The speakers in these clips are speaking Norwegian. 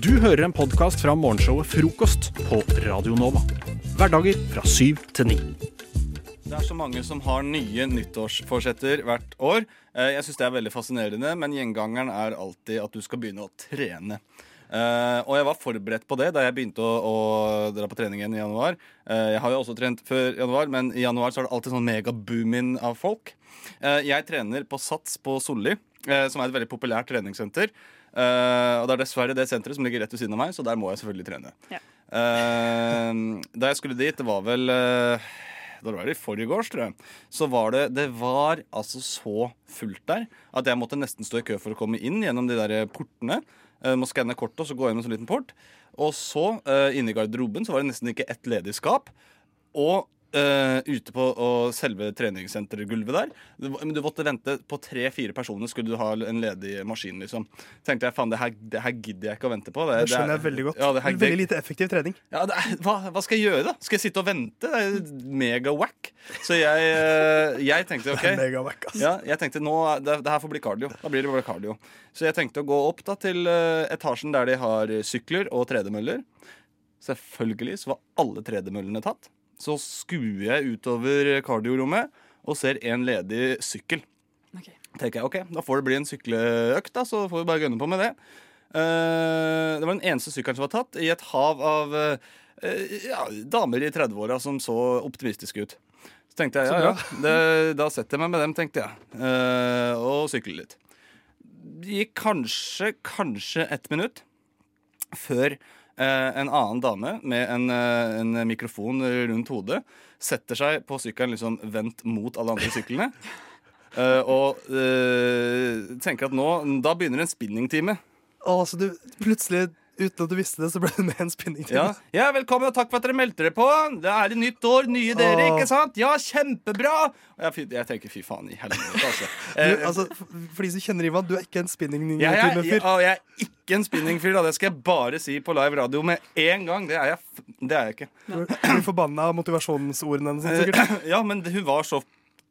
Du hører en podkast fra morgenshowet Frokost på Radio Nova. Hverdager fra syv til ni. Det er så mange som har nye nyttårsforsetter hvert år. Eh, Jeg syns det er veldig fascinerende, men gjengangeren er alltid at du skal begynne å trene. Uh, og jeg var forberedt på det da jeg begynte å, å dra på trening igjen i januar. Uh, jeg har jo også trent før januar, men i januar så er det alltid sånn megaboom-in av folk. Uh, jeg trener på Sats på Solli, som er et veldig populært treningssenter. Eh, og det er dessverre det senteret som ligger rett ved siden av meg, så der må jeg selvfølgelig trene. Ja. Uh, da jeg skulle dit, det var vel uh, da var det i forgårs, tror jeg, så var det Det var altså så fullt der at jeg måtte nesten stå i kø for å komme inn gjennom de der portene. Uh, må skanne kortet og så gå gjennom en sånn liten port. Og så, uh, inne i garderoben, så var det nesten ikke ett ledig skap. Og eh, ute på uh, selve treningssentergulvet der du, men du måtte vente på tre-fire personer skulle du ha en ledig maskin. liksom tenkte jeg, faen, det det her gidder jeg ikke å vente på. Det, Det skjønner jeg veldig godt. Ja, det her, Veldig lite effektiv trening. ja, det er, hva, hva skal jeg gjøre, da? Skal jeg sitte og vente? Det er mega-wack. Så jeg, uh, jeg tenkte OK. Megawack, ass. Ja, jeg tenkte nå, det, det her får bli cardio. Da blir det bare cardio. Så jeg tenkte å gå opp da til eh, etasjen der de har sykler og tredemøller. Selvfølgelig så var alle tredemøllene tatt. Så skuer jeg utover kardiorommet og ser en ledig sykkel. Okay. tenker jeg, ok, Da får det bli en sykleøkt, da, så får vi bare gønne på med det. Uh, det var den eneste sykkelen som var tatt, i et hav av uh, ja, damer i 30-åra som så optimistiske ut. Så tenkte jeg, ja, ja, det, da setter jeg meg med dem, tenkte jeg. uh, og sykler litt. Det gikk kanskje, kanskje ett minutt før en annen dame med en, eh, en mikrofon rundt hodet setter seg på sykkelen liksom vendt mot alle andre syklene. eh, og eh, tenker at nå, da begynner en spinningtime. Å, så du plutselig, uten at du visste det, så ble du med en spinningtime. Ja. ja, velkommen og takk for at dere meldte dere på. Det er et nytt år, nye dere, ikke sant? Ja, kjempebra! Jeg, jeg tenker fy faen i helvete, altså. Du, altså, for, de som kjenner Ivan, du er ikke en Jeg spinningtime-fyr. ja, jeg er ikke en spinningfyr, da. Det skal jeg bare si på live radio med en gang. Det er jeg, det er jeg ikke. Du blir forbanna av motivasjonsordene hennes. sikkert. Ja, men hun var så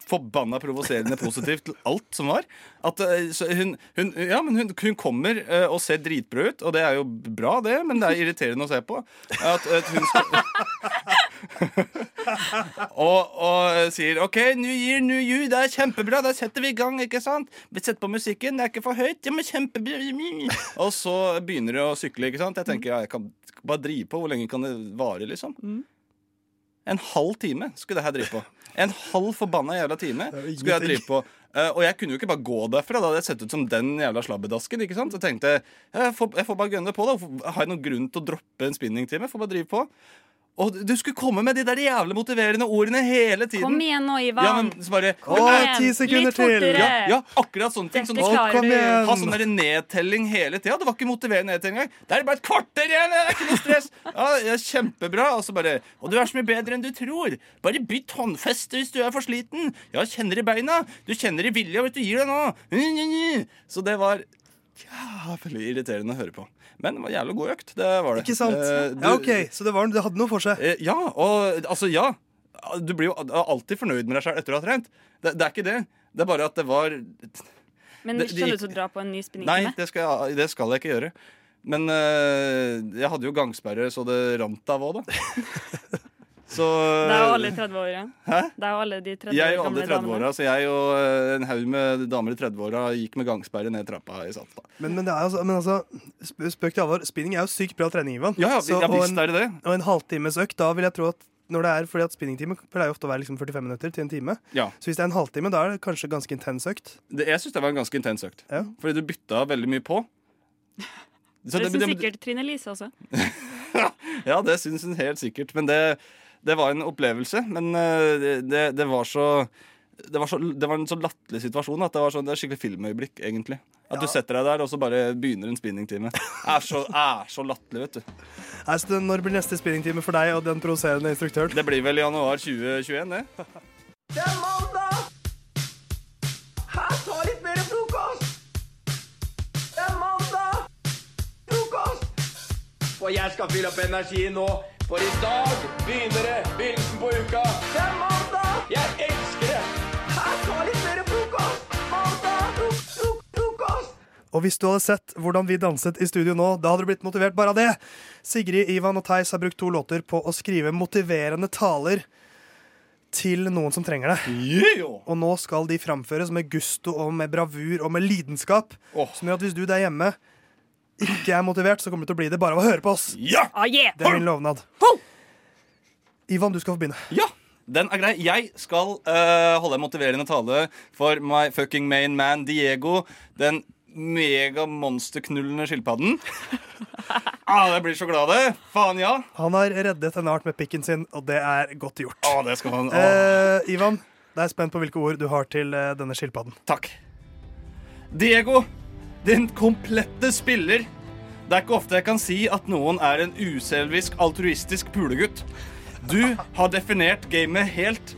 forbanna provoserende positivt til alt som var. At eh, så hun, hun, ja, men hun, hun kommer eh, og ser dritbra ut, og det er jo bra, det, men det er irriterende å se på. At, at hun skal og, og sier OK, New Year, New You, det er kjempebra, da setter vi i gang, ikke sant? Vi setter på musikken, det er ikke for høyt, ja, men kjempebra. Og så begynner det å sykle, ikke sant? Jeg tenker, ja, jeg kan bare drive på. Hvor lenge kan det vare, liksom? En halv time skulle det her drive på. En halv forbanna jævla time skulle jeg drive på. Uh, og jeg kunne jo ikke bare gå derfra. Da hadde jeg sett ut som den jævla slabbedasken. ikke sant? Så tenkte jeg jeg får, jeg får bare gønne på. da Har jeg noen grunn til å droppe en spinningtime? Får bare drive på. Og du skulle komme med de der jævlig motiverende ordene hele tiden. Kom igjen nå, Ivan. Ja, men så bare Å, Kom igjen, ti sekunder litt til. ja, ja, akkurat sånne ting. Dette Sånn, Å, kom igjen. ha sånn der nedtelling hele tida. Det var ikke motiverende nedtelling engang. Det er bare et kvarter igjen! Det er ikke noe stress. Ja, ja, kjempebra. Og så bare Og du er så mye bedre enn du tror. Bare bytt håndfeste hvis du er for sliten. Ja, kjenner i beina. Du kjenner i vilja hvis du gir deg nå. Så det var jævlig irriterende å høre på. Men det var jævlig god økt. Det var det. Ikke sant? Eh, du- Ja, OK, så det, var, det hadde noe for seg. Eh, Ja, og altså, ja. Du blir jo alltid fornøyd med deg sjøl etter å ha trent. Det, det er ikke det. Det er bare at det var Men det- skal du til å dra på en ny Nei, det skal, jeg, det skal jeg ikke gjøre. Men eh, jeg hadde jo gangsperre så det rant av òg, da. Så Det er jo alle 30-åra. Hæ? Det er jo alle de 30 jeg og alle gamle 30-åra, damene. så jeg og eh, en haug med damer i 30-åra gikk med gangsperre ned trappa i Salta. Men, men, det er altså, men altså, spøk til alvor. Spinning er jo sykt bra trening, Ivan. Ja, ja, Så- og en- er det det. Og en halvtimes økt, da vil jeg tro at når det er, fordi at spinningtime pleier ofte å være liksom 45 minutter til en time. Ja. Så hvis det er en halvtime, da er det kanskje ganske intens økt. Det, jeg syns det var en ganske intens økt. Ja. Fordi du bytta veldig mye på. Så Det det- syns sikkert Trine Lise også. Ja, det syns hun helt sikkert. Men det, det var en opplevelse. Men eh, det, det, var så det var, så, det var en så latterlig situasjon at det var så, det er skikkelig filmøyeblikk. egentlig At du setter deg der, og så bare begynner en spinningtime. Er så, er så latterlig, vet du. Det- Når blir neste spinningtime for deg og den provoserende instruktøren? Det blir vel i januar 2021, det. Det er mandag! Her, ta litt mer frokost! Det er mandag! Frokost! Og jeg skal fylle opp energien nå, for i dag begynner det begynnelsen på uka. Det er mandag! Jeg elsker det! Her, ta litt mer frokost! Mandag! Fro fro frokost! Og hvis du hadde sett hvordan vi danset i studio nå, da hadde du blitt motivert bare av det. Sigrid, Ivan og Theis har brukt to låter på å skrive motiverende taler til noen som trenger det. Yeah! Og nå skal de framføres med gusto og med bravur og med lidenskap. Oh. Som gjør at hvis du der hjemme ikke er motivert, så kommer du til å bli det bare av å høre på oss. Ja! Ah, yeah. Det er min lovnad. Ivan, du skal få begynne. Ja! Den er grei. Jeg skal uh, holde en motiverende tale for my fucking main man Diego. Den megamonsterknullende skilpadden. ah, jeg blir så glad av det. Faen, ja. Han har reddet en art med pikken sin, og det er godt gjort. Ah, det skal han. Ah. Uh, Ivan, da er spent på hvilke ord du har til uh, denne skilpadden. Takk. Diego, din komplette spiller. Det er ikke ofte jeg kan si at noen er en uselvisk, altruistisk pulegutt. Du har definert gamet helt.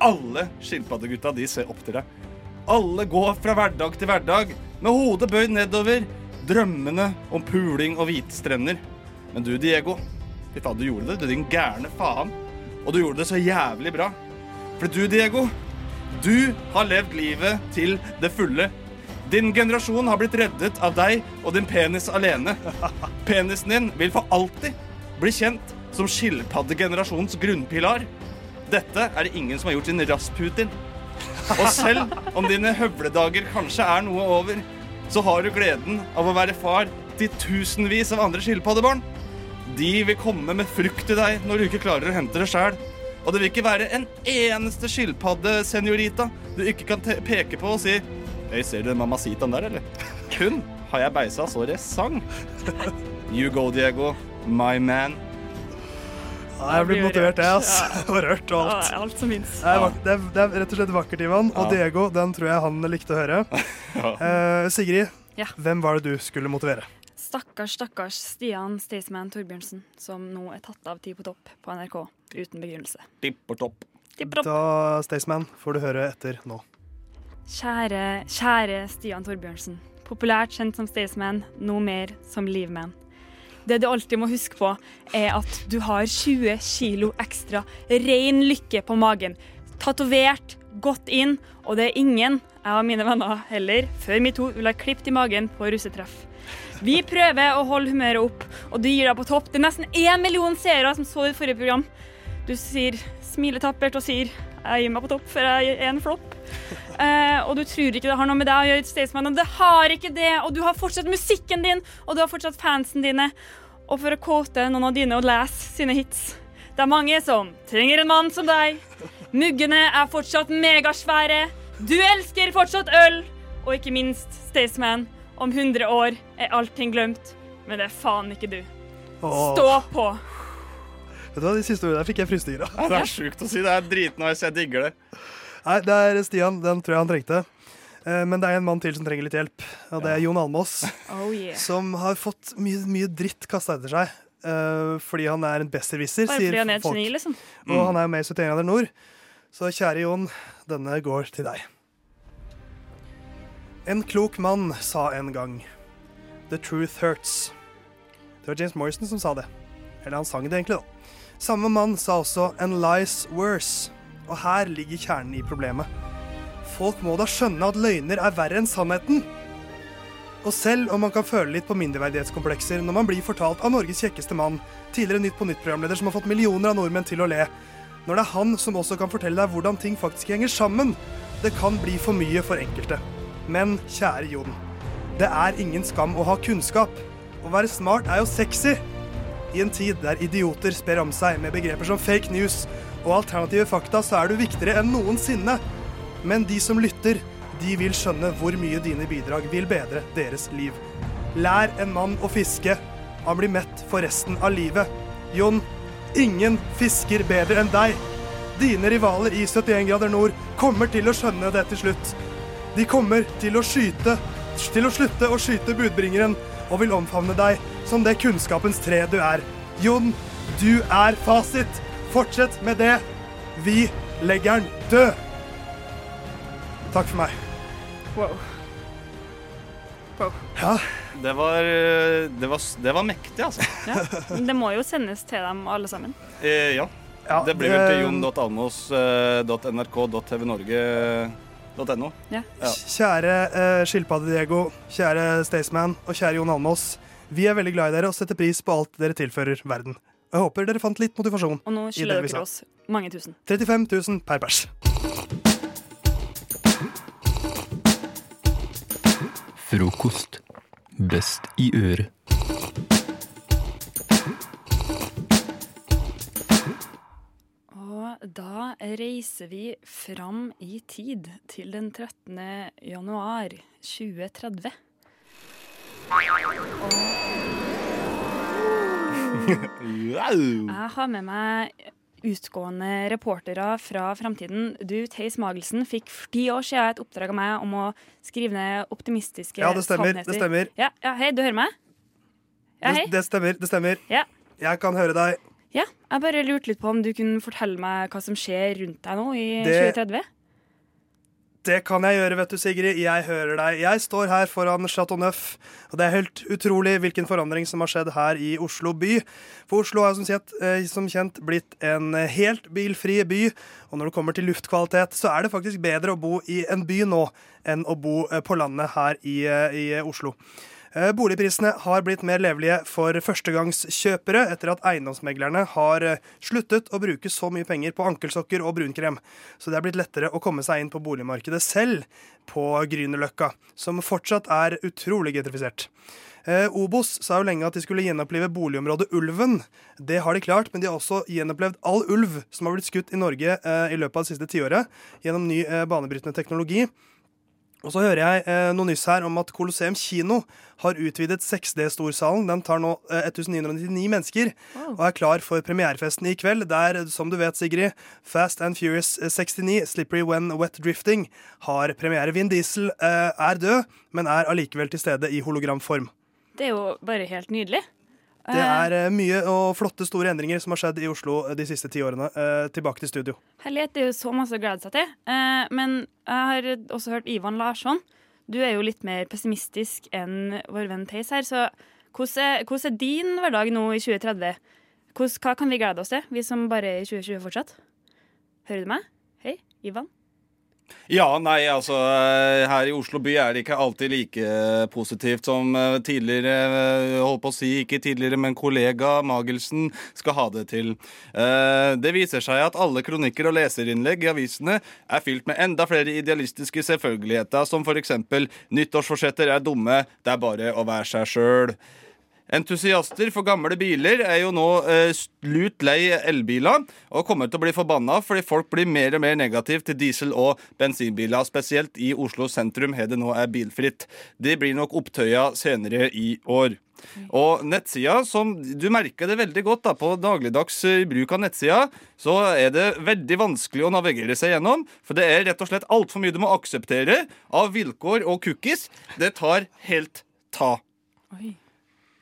Alle skilpaddegutta de ser opp til deg. Alle går fra hverdag til hverdag med hodet bøyd nedover, drømmende om puling og hvite strender. Men du, Diego, fy faen, du gjorde det, du din gærne faen. Og du gjorde det så jævlig bra. For du, Diego, du har levd livet til det fulle. Din generasjon har blitt reddet av deg og din penis alene. Penisen din vil for alltid bli kjent som skilpaddegenerasjonens grunnpilar. Dette er det ingen som har gjort sin Rasputin. Og selv om dine høvledager kanskje er noe over, så har du gleden av å være far til tusenvis av andre skilpaddebarn. De vil komme med frukt til deg når du ikke klarer å hente det sjæl. Og det vil ikke være en eneste skilpadde-seniorita du ikke kan peke på og si Hei, ser du den mamacitaen der, eller? Kun har jeg beisa så det sang. You go, Diego. My man. Ja, jeg er blir motivert, jeg, ass. Ja. Og rørt og alt. Ja, alt som fins. Det er, det, er, det er rett og slett vakkert, Ivan. Og Ja. Diego, den tror jeg han likte å høre. Ja. Eh, Sigrid, Ja. hvem var det du skulle motivere? Stakkars, stakkars Stian Staysman Torbjørnsen, som nå er tatt av Ti på topp på NRK uten begrunnelse. Tipp på topp. Tipp topp. Da, Staysman, får du høre etter nå. Kjære, kjære Stian Torbjørnsen. Populært kjent som Staysman, nå mer som Livman. Det du alltid må huske på, er at du har 20 kilo ekstra ren lykke på magen. Tatovert, gått inn, og det er ingen, jeg og mine venner heller, før metoo vil ha klippet i magen på russetreff. Vi prøver å holde humøret opp, og du gir deg på topp. Det er nesten én million seere som så ditt forrige program. Du sier, smiler tappert og sier 'jeg gir meg på topp, før jeg er en flopp'. Uh, og du tror ikke det har noe med deg å gjøre, Staysman, og det har ikke det. Og du har fortsatt musikken din, og du har fortsatt fansen dine. Og for å kåte noen av dine og lese sine hits Det er mange som trenger en mann som deg. Muggene er fortsatt megasvære. Du elsker fortsatt øl. Og ikke minst, Staysman, om 100 år er allting glemt. Men det er faen ikke du. Stå på. Vet du hva, De siste ordene der fikk jeg frysninger av. Ja, det er sjukt å si. Det er dritnice. Jeg digger det. Nei, det er Stian. Den tror jeg han trengte. Eh, Men det er en mann til som trenger litt hjelp, og det er Jon Almås. Oh yeah. Som har fått mye, mye dritt kasta etter seg. eh, fordi han er en besserwisser, Bare fordi sier han er et folk. geni, liksom. Og han er jo med i 71 grader nord. Så kjære Jon, denne går til deg. En klok mann sa en gang The truth hurts. Det var James Morrison som sa det. Eller han sang det egentlig, da. Samme mann sa også And lies worse. Og her ligger kjernen i problemet. Folk må da skjønne at løgner er verre enn sannheten. Og selv om man kan føle litt på mindreverdighetskomplekser når man blir fortalt av Norges kjekkeste mann, tidligere Nytt på Nytt-programleder som har fått millioner av nordmenn til å le, når det er han som også kan fortelle deg hvordan ting faktisk henger sammen, det kan bli for mye for enkelte. Men kjære Jon, det er ingen skam å ha kunnskap. Å være smart er jo sexy. I en tid der idioter sper om seg med begreper som fake news og alternative fakta, så er du viktigere enn noensinne. Men de som lytter, de vil skjønne hvor mye dine bidrag vil bedre deres liv. Lær en mann å fiske. Han blir mett for resten av livet. Jon, ingen fisker bedre enn deg. Dine rivaler i 71 grader nord kommer til å skjønne det til slutt. De kommer til å skyte, til å slutte å skyte budbringeren og vil omfavne deg som det kunnskapens tre du er. Jon, du er fasit. Fortsett med det. Vi legger den død. Takk for meg. Wow. wow. Ja, Det var, eh, det var, det var mektig, altså. Ja. Det må jo sendes til dem alle sammen. Eh, ja. ja Det blir vel til jon.almos.nrk.tvnorge .no. Ja. Kjære uh, Skilpadde Diego, kjære Staysman og kjære Jon Almås. Vi er veldig glad i dere og setter pris på alt dere tilfører verden. Jeg håper dere fant litt motivasjon. Og nå skylder dere oss mange tusen. 35 000 per pers. Frokost. Best i øret. Da reiser vi fram i tid til den 13. januar 2030. Jeg har med meg utgående reportere fra framtiden. Du, Theis Magelsen, fikk for ti år siden et oppdrag av meg om å skrive ned optimistiske Ja, det stemmer. sannheter. Det stemmer. Ja, ja, hei, du hører meg? Ja, Det, det stemmer. Det stemmer. Ja. Jeg kan høre deg. Ja, jeg bare lurte litt på om du kunne fortelle meg hva som skjer rundt deg nå i Det- 2030? Det kan jeg gjøre, vet du, Sigrid. Jeg hører deg. Jeg står her foran Chateau Neuf, og det er helt utrolig hvilken forandring som har skjedd her i Oslo by. For Oslo har som kjent, eh, som kjent blitt en helt bilfri by, og når det kommer til luftkvalitet, så er det faktisk bedre å bo i en by nå enn å bo eh, på landet her i, eh, i Oslo. Eh, Boligprisene har blitt mer levelige for førstegangskjøpere etter at eiendomsmeglerne har eh, sluttet å bruke så mye penger på ankelsokker og brunkrem. Så det er blitt lettere å komme seg inn på boligmarkedet selv på Grünerløkka, som fortsatt er utrolig gentrifisert. Eh, Obos sa jo lenge at de skulle gjenopplive boligområdet Ulven. Det har de klart, men de har også gjenopplevd all ulv som har blitt skutt i Norge i løpet av det siste tiåret gjennom ny banebrytende teknologi. Og så hører jeg eh, noe nyss her om at Colosseum kino har utvidet 6D-storsalen. Den tar nå eh, 1999 mennesker og er klar for premierefesten i kveld, der, som du vet, Sigrid, Fast and Furious 69, Slippery When Wet Drifting, har premiere. Vin Diesel eh, er død, men er allikevel til stede i hologramform. Det er jo bare helt nydelig. Det er eh, mye og flotte, store endringer som har skjedd i Oslo eh, de siste ti årene. Eh, tilbake til studio. Herlighet, det er jo så masse å glede seg til. Eh, men jeg har også hørt Ivan Larsson. Du er jo litt mer pessimistisk enn vår venn Theis her, så hvordan er, hvordan er din hverdag nå i 2030? Hvordan, hva kan vi glede oss til, vi som bare er i 2020 fortsatt? Hører du meg? Hei, Ivan? Ja, nei, altså eh, Her i Oslo by er det ikke alltid like positivt som eh, tidligere eh, Holdt på å si, ikke tidligere, men kollega Magelsen skal ha det til. Eh, Det viser seg at alle kronikker og leserinnlegg i avisene er fylt med enda flere idealistiske selvfølgeligheter, som f.eks.: Nyttårsforsetter er dumme, det er bare å være seg sjøl. Entusiaster for gamle biler er jo nå eh, lut lei elbiler og kommer til å bli forbanna fordi folk blir mer og mer negativ til diesel- og bensinbiler. Spesielt i Oslo sentrum har det nå er bilfritt. Det blir nok opptøya senere i år. Og nettsida, som du merker det veldig godt da, på dagligdags eh, bruk av nettsida, så er det veldig vanskelig å navigere seg gjennom. For det er rett og slett altfor mye du må akseptere av vilkår og cookies. Det tar helt ta. Oi.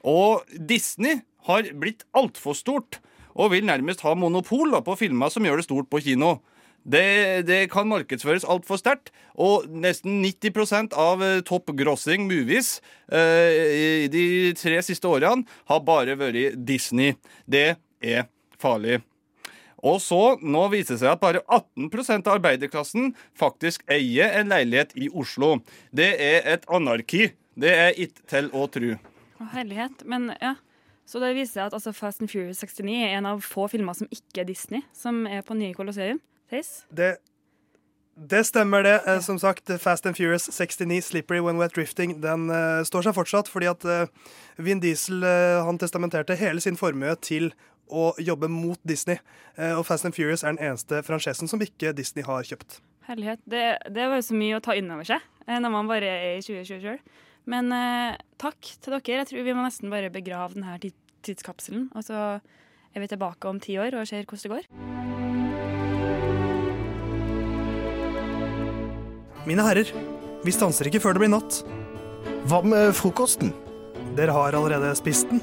Og Disney har blitt altfor stort og vil nærmest ha monopol da, på filmer som gjør det stort på kino. Det, det kan markedsføres altfor sterkt, og nesten 90 av eh, top grossing movies eh, i de tre siste årene har bare vært Disney. Det er farlig. Og så, nå viser det seg at bare 18% av arbeiderklassen faktisk eier en leilighet i Oslo. Det er et anarki. Det er ikke til å tru. Å, herlighet. Men ja. Så det viser seg at altså, Fast and Furious 69 er en av få filmer som ikke er Disney, som er på nye Colosseum. Theis? Det, det stemmer, det. Eh, Som sagt, Fast and Furious 69, Slippery When Wet Drifting, den eh, står seg fortsatt fordi at eh, Vin Diesel eh, han testamenterte hele sin formue til å jobbe mot Disney. Eh, og Fast and Furious er den eneste franchisen som ikke Disney har kjøpt. Herlighet. Det, det var jo så mye å ta inn over seg eh, når man bare er i 2020 sjøl. Men eh, takk til dere. Jeg tror vi må nesten bare begrave denne tidskapselen. Og så er vi tilbake om ti år og ser hvordan det går. Mine herrer, vi stanser ikke før det blir natt. Hva med frokosten? Dere har allerede spist den.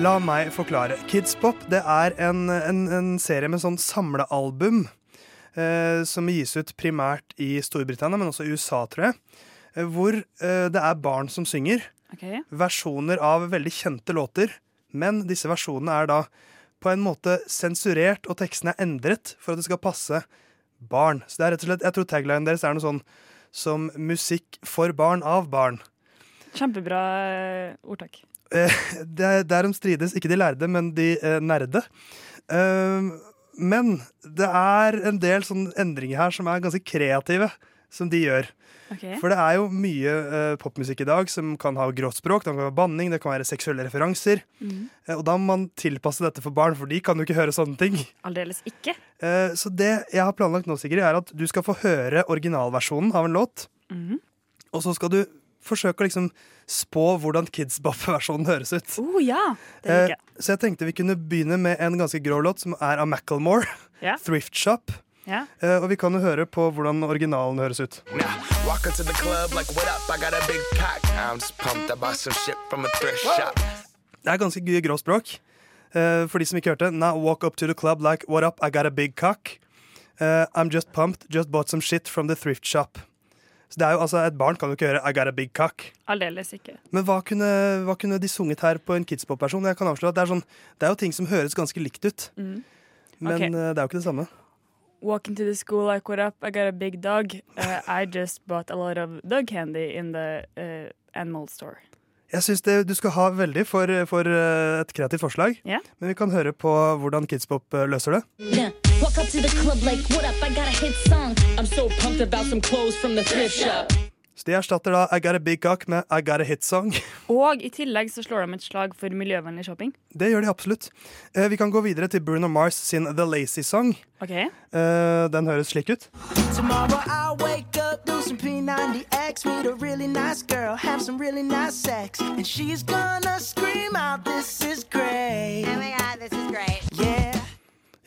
La meg forklare. Kids Pop det er en, en, en serie med sånn samlealbum eh, som gis ut primært i Storbritannia, men også i USA, tror jeg. Eh, hvor eh, det er barn som synger. OK. Versjoner av veldig kjente låter. Men disse versjonene er da på en måte sensurert, og tekstene er endret for at det skal passe barn. Så det er rett og slett, Jeg tror taglinen deres er noe sånn som musikk for barn av barn. Kjempebra eh, ordtak. Eh, de Derom strides ikke de lærde, men de eh, nerde. Eh, men det er en del sånne endringer her som er ganske kreative, som de gjør. Okay. For det er jo mye uh, popmusikk i dag som kan ha grått språk, det kan være banning, det kan være seksuelle referanser. Mm. Uh, og da må man tilpasse dette for barn, for de kan jo ikke høre sånne ting. Aldeles ikke. Uh, så det jeg har planlagt nå, Sigrid, er at du skal få høre originalversjonen av en låt, Mm. og så skal du forsøke å liksom spå hvordan Kids Bop-versjonen høres ut. Oh, ja! Det Eh, liker jeg. så jeg tenkte vi kunne begynne med en ganske grov låt, som er av Macclemore, yeah. Thrift Shop. Yeah. Eh, og vi kan jo høre på hvordan originalen høres ut. Now, walk into the club like, what up? I got a big cock. I'm just pumped. I bought some shit from a thrift shop. Det er ganske gøy grovt språk. Eh, for de som ikke hørte, Now walk up to the club like What up, I got a big cock. Uh, I'm just pumped, just bought some shit from the thrift shop. Så det er jo, altså, Et barn kan jo ikke høre I got a big cock. Aldeles ikke. Men hva kunne, hva kunne de sunget her på en kidspop-versjon? Jeg kan avsløre at det er, sånn, det er jo ting som høres ganske likt ut. Mm. Men Ok. eh, det er jo ikke det samme. Walking to the school I caught up? I got a big dog. Uh, I just bought a lot of dog candy in the uh, animal store. Jeg syns du skal ha veldig for, for eh, et kreativt forslag. Ja. Men vi kan høre på hvordan kidspop eh, løser det. Yeah. Walk up to the club like, what up? I got a hit song. I'm so pumped about some clothes from the thrift shop. Så de erstatter da I got a big cock med I got a hit song. Og i tillegg så slår de et slag for miljøvennlig shopping. Det gjør de absolutt. Eh, Vi kan gå videre til Bruno Mars sin The Lazy Song. OK? Eh, Den høres slik ut. Tomorrow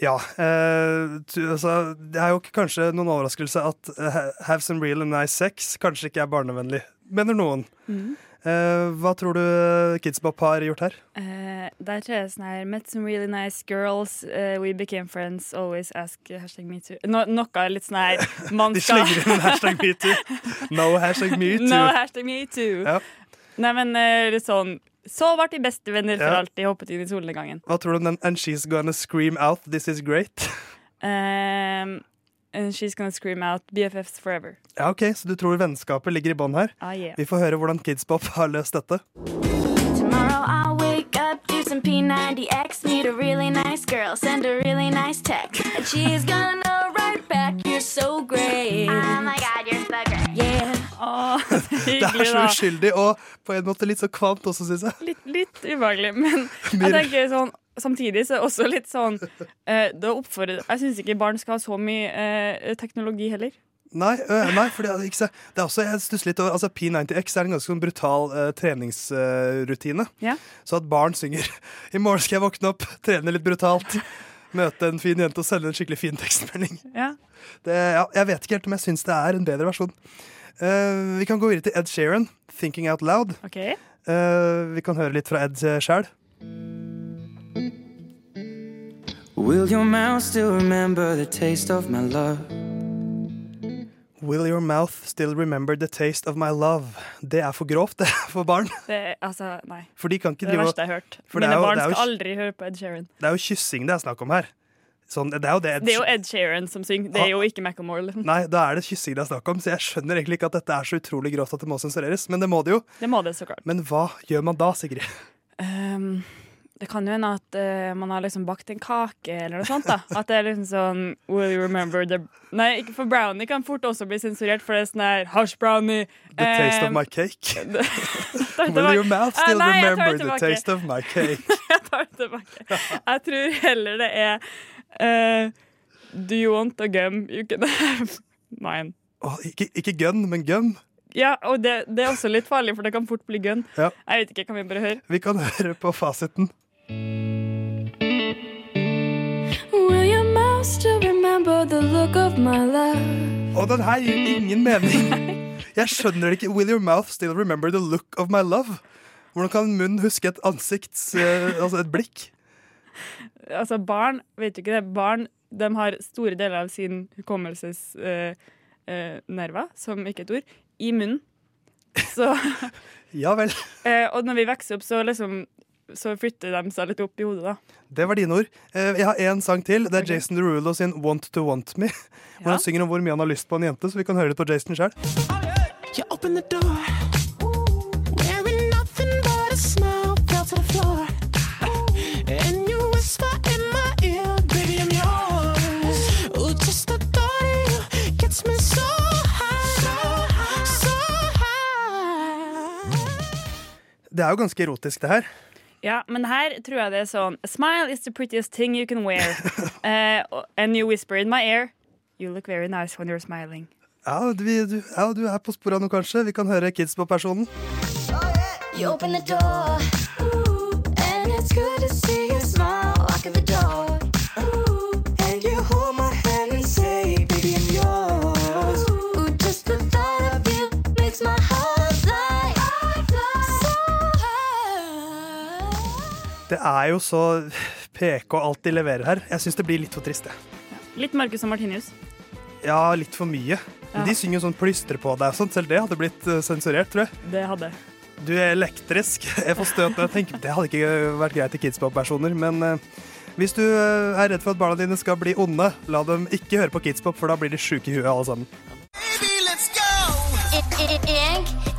Ja, eh, altså, Det er jo kanskje noen overraskelse at uh, Have some really nice sex kanskje ikke er barnevennlig, mener noen. Mm. Eh, hva tror du Kidsbop har gjort her? Eh, der tror jeg sånn her Met some really nice girls. Uh, we became friends. Always ask uh, hashtag metoo. No, noe litt sånn her man De skal slenger inn en hashtag metoo. No hashtag metoo. No hashtag metoo. Ja. Nei, men eh, litt sånn Så ble de bestevenner for Ja. alltid. Hoppet inn i solnedgangen. Hva tror du om den And she's gonna scream out This is great? Um, and she's gonna scream out BFFs forever. Ja, ok, Så du tror vennskapet ligger i bånn her? Ah, yeah. Vi får høre hvordan Kidspop har løst dette. Tomorrow I'll wake up, do some P90X, meet a really nice girl, send a really nice text. And she's gonna write back, you're so great. Oh. Yeah. Åh, Det er så uskyldig og på en måte litt så kvant også, syns jeg. Litt, litt ubehagelig, men jeg tenker sånn Samtidig så er det også litt sånn eh, det oppfordrer, Jeg syns ikke barn skal ha så mye eh, teknologi heller. Nei, øh, nei for det er, det er også, jeg stusser litt over altså P90X er en ganske sånn brutal uh, treningsrutine. Ja. Så at barn synger 'I morgen skal jeg våkne opp, trene litt brutalt', møte en fin jente og sende en skikkelig fin tekstmelding. Ja. Det, ja, jeg vet ikke helt om jeg syns det er en bedre versjon. Uh, vi kan gå videre til Ed Sheeran, 'Thinking Out Loud'. Okay. Uh, vi kan høre litt fra Ed sjæl. Will your mouth still remember the taste of my love? Will your mouth still remember the taste of my love? Det er for grovt, det, for barn. Det er, altså, nei. For de kan ikke Det er det verste jeg har hørt. Er Mine jo- barn er jo skal aldri høre på Ed Sheeran. Det er jo kyssing det er snakk om her. Sånn, det er Ed Det er jo Ed Sheeran som synger, det er jo ikke Macclemore. Nei, da er det kyssing det er snakk om, så jeg skjønner egentlig ikke at dette er så utrolig grovt at det må sensureres. Men det må det jo. Det må det så klart. Men hva gjør man da, Sigrid? Um, det kan jo hende at uh, man har liksom bakt en kake eller noe sånt. da At det er liksom sånn Will you remember the Nei, for brownie kan fort også bli sensurert, for det er sånn her Hush brownie. The taste of Um, my cake. Will your mouth still still nei, remember the taste of my cake? Jeg tar det tilbake. Jeg tror heller det er eh, Do you want a gum? You can have mine. Oh, ikke, ikke gun, men gum. Ja, og det, det er også litt farlig, for det kan fort bli gun. Ja. Jeg vet ikke, kan vi bare høre? Vi kan høre på fasiten. Will your mouth remember the look of my love? Og den her gir ingen mening. Jeg skjønner det ikke. Will your mouth still remember the look of my love? Hvordan kan en munn huske et ansikts eh, Altså et blikk? Altså, barn, vet du ikke det? Barn de har store deler av sin hukommelsesnerver, eh, nerver, som ikke er et ord, i munnen. Så Ja vel. eh, Og når vi vokser opp, så liksom så flytter de seg litt opp i hodet, da. Det var dine ord. Eh, Jeg har én sang til. Det er Jason Derulo sin 'Want to Want Me'. Hvor han synger om hvor mye han har lyst på en jente, så vi kan høre det på Jason sjøl. Det er jo ganske erotisk, det her. Ja, men her tror jeg det er sånn A smile is the prettiest thing you can wear. Uh, and you whisper in my ear You look very nice when you're smiling. Ja, du, du, ja, du er på sporet nå, kanskje. Vi kan høre Kids på personen. You open the door, Det er jo så PK alt de leverer her. Jeg syns det blir litt for trist, jeg. Litt Marcus og Martinius. Ja, litt for mye. Ja. De synger sånn plystre på deg og sånt. Selv det hadde blitt eh, sensurert, tror jeg. Det hadde Du er elektrisk. Jeg får støt når jeg tenker Det hadde ikke vært greit til Kidspop-personer, men eh, hvis du eh, er redd for at barna dine skal bli onde, la dem ikke høre på Kidspop, for da blir de sjuke i huet alle sammen. Jeg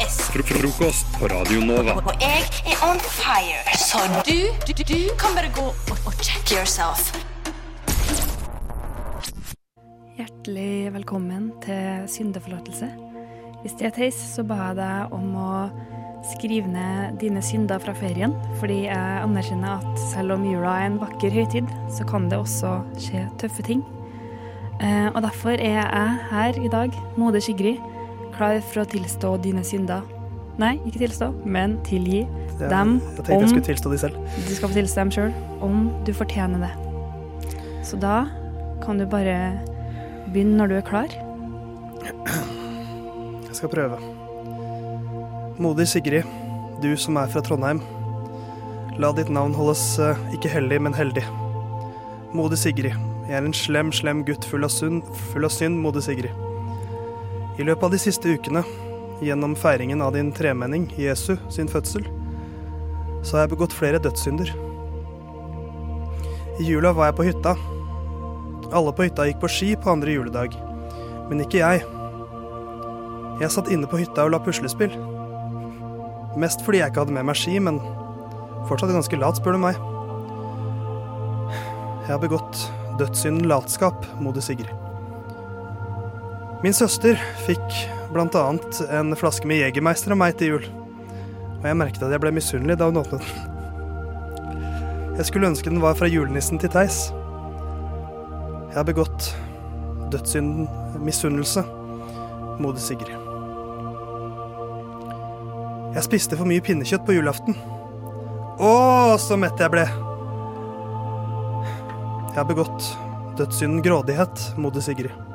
er Frokost på Radio Nova. og jeg er on fire. Så du, du, du kan bare gå og, og check yourself. Hjertelig velkommen til syndeforlatelse. Hvis det er teis, så ba jeg deg om å skrive ned dine synder fra ferien, fordi jeg anerkjenner at selv om jula er en vakker høytid, så kan det også skje tøffe ting. Eh, og derfor er jeg her i dag, Mode Sigrid, klar for å tilstå dine synder. Nei, ikke tilstå, men tilgi ja, dem jeg tenkte jeg skulle tilstå de selv. du skal få tilstå dem sjøl, om du fortjener det. Så da kan du bare begynne når du er klar. Jeg skal prøve. Moder Sigrid, du som er fra Trondheim. La ditt navn holdes eh, ikke hellig, men heldig. Moder Sigrid, jeg er en slem, slem gutt full av, synd, full av synd, moder Sigrid. I løpet av de siste ukene, gjennom feiringen av din tremenning, Jesu, sin fødsel, så har jeg begått flere dødssynder. I jula var jeg på hytta. Alle på hytta gikk på ski på andre juledag, men ikke jeg. Jeg satt inne på hytta og la puslespill. Mest fordi jeg ikke hadde med meg ski, men fortsatt ganske lat, spør du meg. Jeg har begått dødssynden latskap, moder Sigrid. Min søster fikk annet en flaske med Jegermeister av meg til jul. Og jeg merket at jeg ble misunnelig da hun åpnet den. Jeg skulle ønske den var fra julenissen til Theis. Jeg har begått dødssynden misunnelse, moder Sigrid. Jeg spiste for mye pinnekjøtt på julaften. Å, så mett jeg ble! Jeg har begått dødssynden grådighet, moder Sigrid.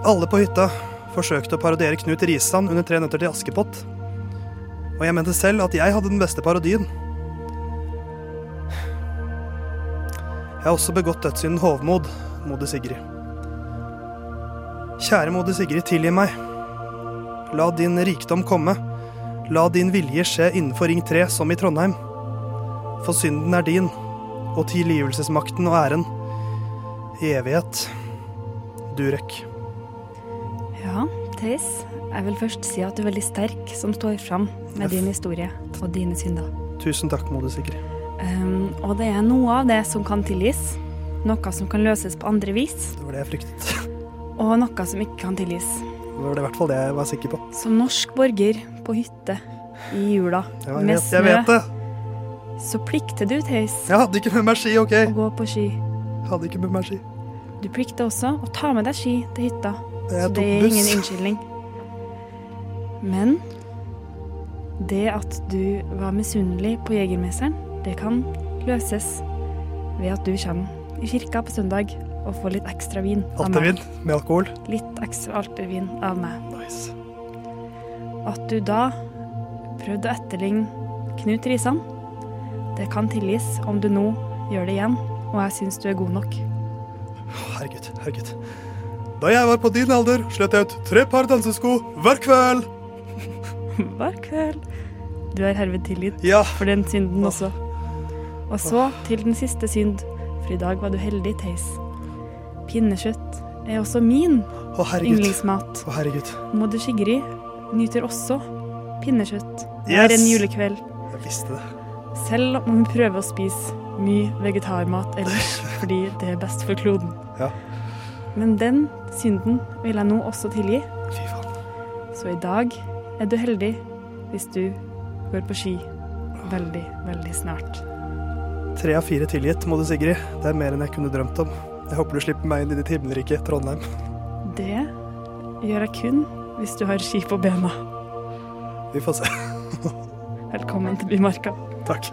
Alle på hytta forsøkte å parodiere Knut Risan under Tre nøtter til Askepott. Og jeg mente selv at jeg hadde den beste parodien. Jeg har også begått dødssynden hovmod, moder Sigrid. Kjære moder Sigrid, tilgi meg. La din rikdom komme. La din vilje skje innenfor Ring 3 som i Trondheim. For synden er din, og tilgivelsesmakten og æren. I evighet. Durek. Ja, Theis, jeg vil først si at du er veldig sterk som står fram med din historie og dine synder. Tusen takk, moder Sigrid. Um, og det er noe av det som kan tilgis, noe som kan løses på andre vis, Det var det jeg fryktet. og noe som ikke kan tilgis. Det var det i hvert fall det jeg var sikker på. Som norsk borger på hytte i jula Ja, jeg med vet, jeg vet det. så plikter du, Theis, Jeg hadde ikke med meg ski, OK? å gå på ski. Hadde ikke med meg ski. Du plikter også å ta med deg ski til hytta. Så det er ingen unnskyldning. Men det at du var misunnelig på Jegermesteren, det kan løses ved at du kommer i kirka på søndag og får litt ekstra vin av meg. Altervin med alkohol. Litt ekstra altervin av meg. At du da prøvde å etterligne Knut Risan, det kan tilgis om du nå gjør det igjen, og jeg syns du er god nok. Herregud, herregud. Da jeg var på din alder, slet jeg ut tre par dansesko hver kveld. Hver kveld. Du er herved tilgitt Ja. for den synden også. Og så til den siste synd, for i dag var du heldig, Theis. Pinnekjøtt er også min Å, yndlingsmat. Å, herregud. Moder Sigrid nyter også pinnekjøtt hver Yes. en julekveld. Jeg visste det. Selv om hun prøver å spise mye vegetarmat ellers, fordi det er best for kloden. Ja. Men den synden vil jeg nå også tilgi. Fy faen. Så i dag er du heldig hvis du går på ski veldig, veldig snart. Tre av fire tilgitt, må du, Sigrid. Det er mer enn jeg kunne drømt om. Jeg håper du slipper meg inn i ditt himmelrike, Trondheim. Det gjør jeg kun hvis du har ski på bena. Vi får se. Velkommen til Bymarka. Takk.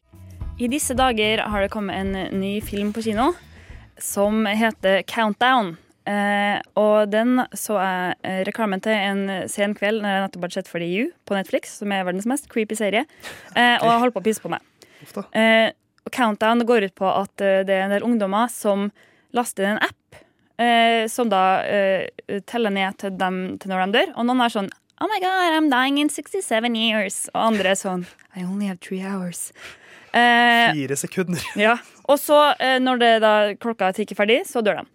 I disse dager har det kommet en ny film på kino som heter Countdown. Eh, og den så jeg eh, reklamen til en sen kveld når jeg nettopp hadde sett for You på Netflix, som er verdens mest creepy serie, eh, og jeg holdt på å pisse på meg. Eh, Countdown går ut på at eh, det er en del ungdommer som laster inn en app eh, som da teller ned til, dem, til når de dør. Og noen er sånn Oh my God, I'm dying in 67 years. Og andre er sånn I only have three hours. Eh, Fire sekunder. ja. Og så, eh, når det da klokka tikker ferdig, så dør de.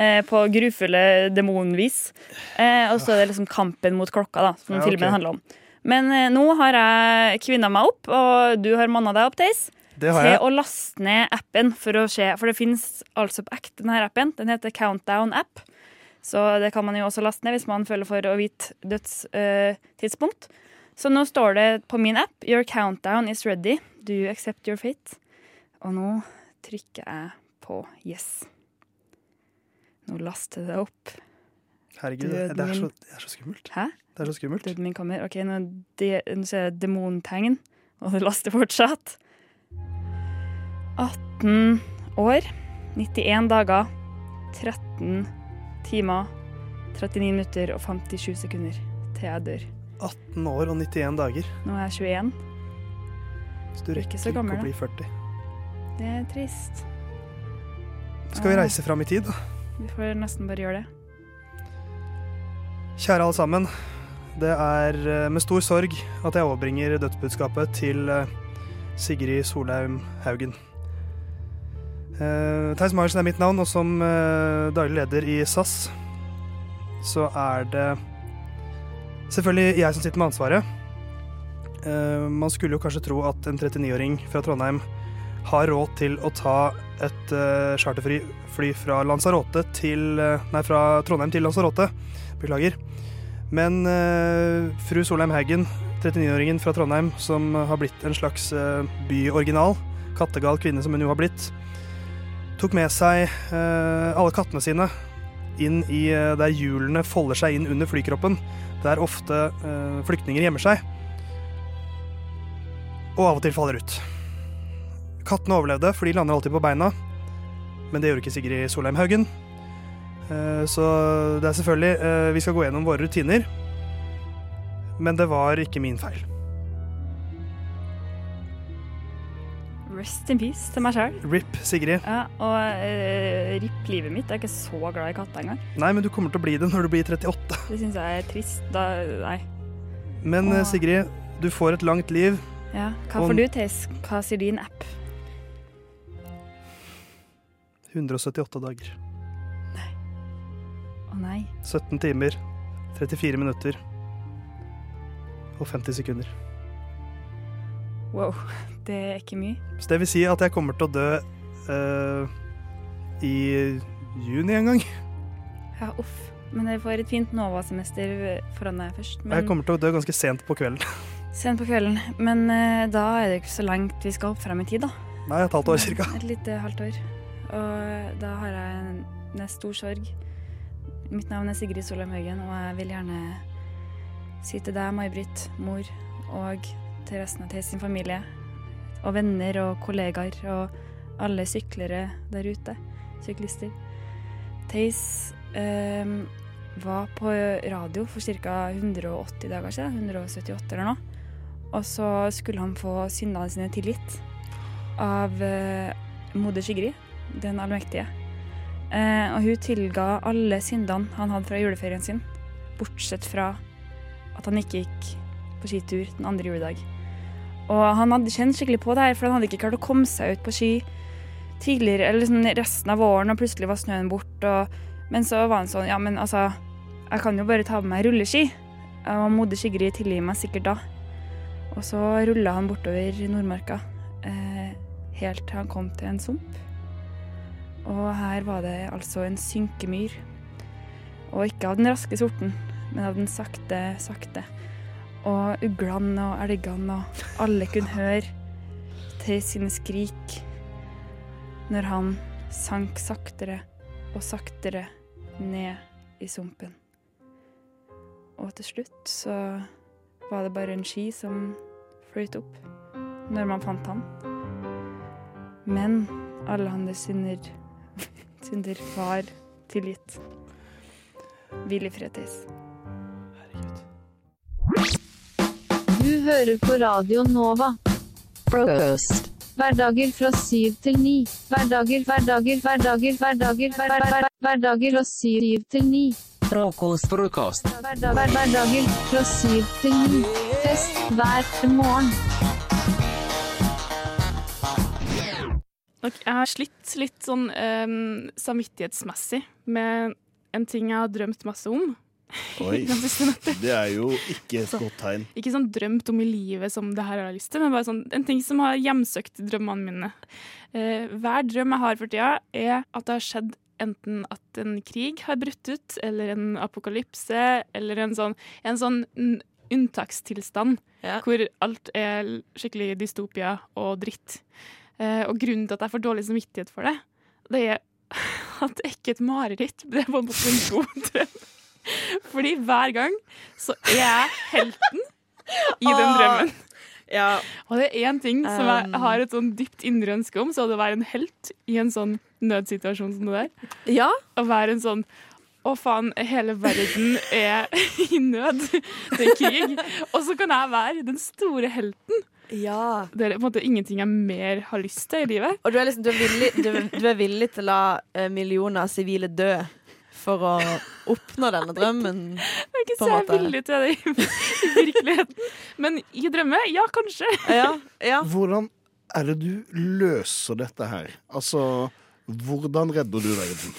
Eh, på grufulle demonvis. Eh, og så er det liksom kampen mot klokka, da, som Ja, ok. filmen handler om. Men eh, nå har jeg kvinna meg opp, og du har manna deg opp, Theis, Det har til å laste ned appen for å se. For det fins altså på ekte denne appen. Den heter Countdown App. Så det kan man jo også laste ned hvis man føler for å vite dødstidspunkt. så nå står det på min app Your countdown is ready. You accept your fate? Og nå trykker jeg på yes. Nå laster det opp. Herregud, det er, så, det er så skummelt. Hæ? Det er så skummelt. Døden min kommer. OK, nå, de, nå ser jeg demontegn, og det laster fortsatt. 18 år, 91 dager, 13 timer, 39 minutter og 57 sekunder til jeg dør. 18 år og 91 dager. Nå er jeg 21. Så du rekker Ikke gammel, å bli 40. Det er trist. Skal vi reise fram i tid, da? Vi får nesten bare gjøre det. Kjære alle sammen. Det er eh, med stor sorg at jeg overbringer dødsbudskapet til eh, Sigrid Solheim Haugen. Uh, Theis Magersen er mitt navn, og som uh, daglig leder i SAS så er det selvfølgelig jeg som sitter med ansvaret. Eh, man skulle jo kanskje tro at en 39-åring fra Trondheim har råd til å ta et uh, charterfly fly fra til eh, Nei, fra Trondheim til Lanzarote. Beklager. Men eh, fru Solheim Haugen, 39-åringen fra Trondheim, som har blitt en slags byoriginal, kattegal kvinne som hun jo har blitt, tok med seg eh, alle kattene sine inn i eh, der hjulene folder seg inn under flykroppen, der ofte eh, flyktninger gjemmer seg, og av og til faller ut. Kattene overlevde, for de lander alltid på beina, men det gjorde ikke Sigrid Solheim Haugen. Eh, Så det er selvfølgelig eh, Vi skal gå gjennom våre rutiner. Men det var ikke min feil. Rest in peace til meg sjøl. RIP, Sigrid. Ja, og uh, RIP livet mitt. Jeg er ikke så glad i katter engang. Nei, men du kommer til å bli det når du blir 38. Det syns jeg er trist. Da, nei. Men. Sigrid, du får et langt liv. Ja. Hva får du, til? Hva sier din app? 178 dager. Nei. Å nei. 17 timer, 34 minutter og 50 sekunder. Wow. Det er ikke mye. Så det vil si at jeg kommer til å dø uh, i juni en gang. Ja, uff. Men jeg får et fint Nova-semester foran deg først. Men Jeg kommer til å dø ganske sent på kvelden. Sent på kvelden. Men eh, da er det ikke så langt vi skal opp frem i tid, da. Nei, et halvt år cirka. Et lite halvt år. Og da har jeg en, en stor sorg. Mitt navn er Sigrid Solheim Haugen, og jeg vil gjerne si til deg, May-Britt, mor, og til resten av Theis sin familie, og venner og kollegaer, og alle syklere der ute, syklister. Theis eh, var på radio for ca. 180 dager siden, 178 eller noe. Og så skulle han få syndene sine tilgitt av eh, moder Sigrid, den allmektige. Eh, og hun tilga alle syndene han hadde fra juleferien sin, bortsett fra at han ikke gikk på skitur den andre juledag. Og han hadde kjent skikkelig på det her, for han hadde ikke klart å komme seg ut på ski tidligere, eller sånn resten av våren, og plutselig var snøen borte. Men så var han sånn, ja, men altså, jeg kan jo bare ta med meg rulleski. Og moder Sigrid tilgir meg sikkert da. Og så rulla han bortover Nordmarka, eh, helt til han kom til en sump. Og her var det altså en synkemyr. Og ikke av den raske sorten, men av den sakte, sakte. Og uglene og elgene og alle kunne høre til sine skrik når han sank saktere og saktere ned i sumpen. Og til slutt så var det bare en ski som fløyt opp når man fant han. Men alle hans synder, synder var tilgitt. Hvil i fred, Theis. Du hører på Radio Nova. Frokost. Hverdager fra syv til ni. Hverdager, hverdager, hverdager, hverdager, hverdager, hverdager, hverdager, hverdager fra syv til ni. Frokost. Frokost. Hverdag, hver, hverdager fra syv til ni. Fest hver morgen. Jeg har slitt litt sånn um, samvittighetsmessig med en ting jeg har drømt masse om. Oi, det er jo ikke et godt tegn. Ikke sånn drømt om i livet som det her har lyst til, men bare sånn, en ting som har hjemsøkt drømmene mine. Uh, hver drøm jeg har for tida, er at det har skjedd enten at en krig har brutt ut, eller en apokalypse, eller en sånn, en sånn unntakstilstand unntakstilstand hvor alt er skikkelig dystopia og dritt. Eh, og grunnen til at jeg får dårlig samvittighet for det, det er at det er ikke et mareritt, det er på en god drøm. Fordi hver gang så er jeg helten i den drømmen. Ja. Og det er én ting som jeg Um. har et sånn dypt indre ønske om, så er det å være en helt i en sånn nødsituasjon som det der. Ja. Å være en sånn å faen, hele verden er i nød. Det er krig. Og så kan jeg være den store helten. Ja. Det er på en måte ingenting jeg mer har lyst til i livet. Og du er, liksom, du er, villig, du, du er villig til å la eh, millioner av sivile dø for å oppnå denne drømmen? Jeg er ikke på så villig til det i, virkeligheten. Men i drømme, ja, kanskje. Hvordan er det du løser dette her? Altså, hvordan redder du verden?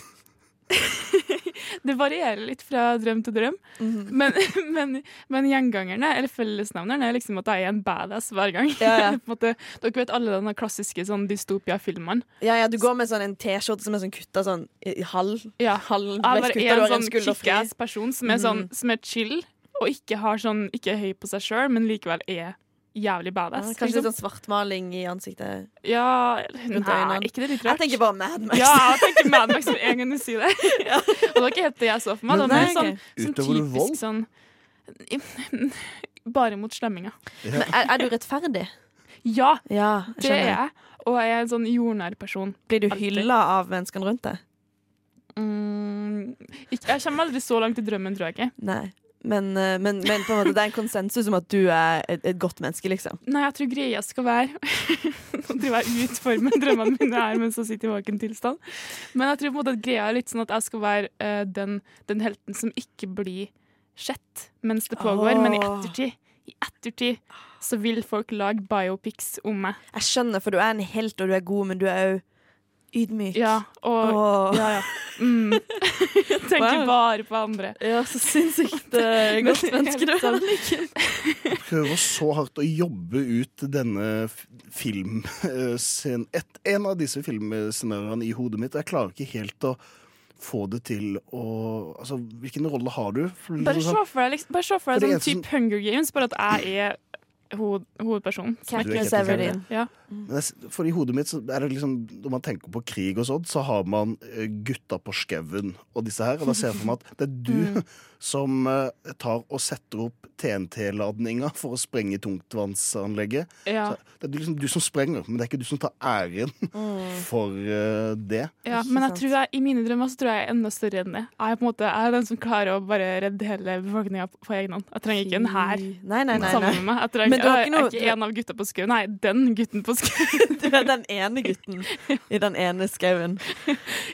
Det varierer litt fra drøm til drøm. men, men, men gjengangerne, eller fellesnevneren, er liksom at jeg er en badass hver gang. Ja, ja. På en måte, dere vet alle de klassiske sånn dystopia-filmene. Ja, ja, du går med sånn en T-skjorte som er sånn kutta sånn i halv. Ja. halv Jeg bare er har en sånn kickass person som er, sånn, som er chill, og ikke, har sånn, ikke er høy på seg sjøl, men likevel er jævlig Ja, badass. kanskje litt liksom. sånn svartmaling i ansiktet. Ja, Rundt nei, øynene. ikke det litt Jeg tenker bare Mad Max. Ja, jeg tenker Mad Max med en gang du sier det. Og det var ikke helt det jeg så for meg. Det var Men- mer sånn, sånn typisk sånn Bare mot slemminger. Men er, er du rettferdig? Ja, Ja, det er jeg. Og jeg er en sånn jordnær person. Blir du hylla av menneskene rundt deg? Mm, ikke, jeg kommer aldri så langt i drømmen, tror jeg ikke. Nei. Men, eh, men, men på en måte, det er en konsensus om at du er et, et godt menneske, liksom. Nei, jeg tror greia skal være Nå driver jeg og utformer drømmene mine her mens jeg sitter i våken tilstand. Men jeg tror på en måte at greia er litt sånn at jeg skal være uh, den, den helten som ikke blir sett mens det pågår, men i ettertid i ettertid så vil folk lage biopics om meg. Jeg skjønner, for du er en helt, og du er god, men du er òg ydmyk. Ja, og Åh. ja, ja. Mm. Tenker Wow. bare på andre. Ja, så sinnssykt eh, Men godt menneske du er. sånn- Prøver så hardt å jobbe ut denne filmscenen et, En av disse filmscenarioene i hodet mitt. Jeg klarer ikke helt å få det til å Altså, hvilken rolle har du? Bare liksom se sånn- for deg, liksom, bare se for For deg det sånn type type Hunger Games, bare at jeg er hoved, hovedpersonen. Katniss Everdeen. Ja. Men er- For i hodet mitt så er det liksom Når man tenker på krig og sånn, så har man eh, gutta på skauen og disse her. Og da ser jeg for meg at det er du som eh, tar og setter opp TNT-ladninga for å sprenge tungtvannsanlegget. Ja. Så det er liksom du som sprenger, men det er ikke du som tar æren Mm. for eh, det. Ja, men jeg tror jeg, i mine drømmer så tror jeg jeg er enda større enn det. Jeg er på en måte jeg er den som klarer å bare redde hele befolkninga på egen hånd. Jeg trenger ikke en hær sammen med meg. Jeg, trenger, Men du har ikke ikke jeg er ikke en av gutta på skauen. Nei, den gutten på skauen. Du er den ene gutten i den ene skauen.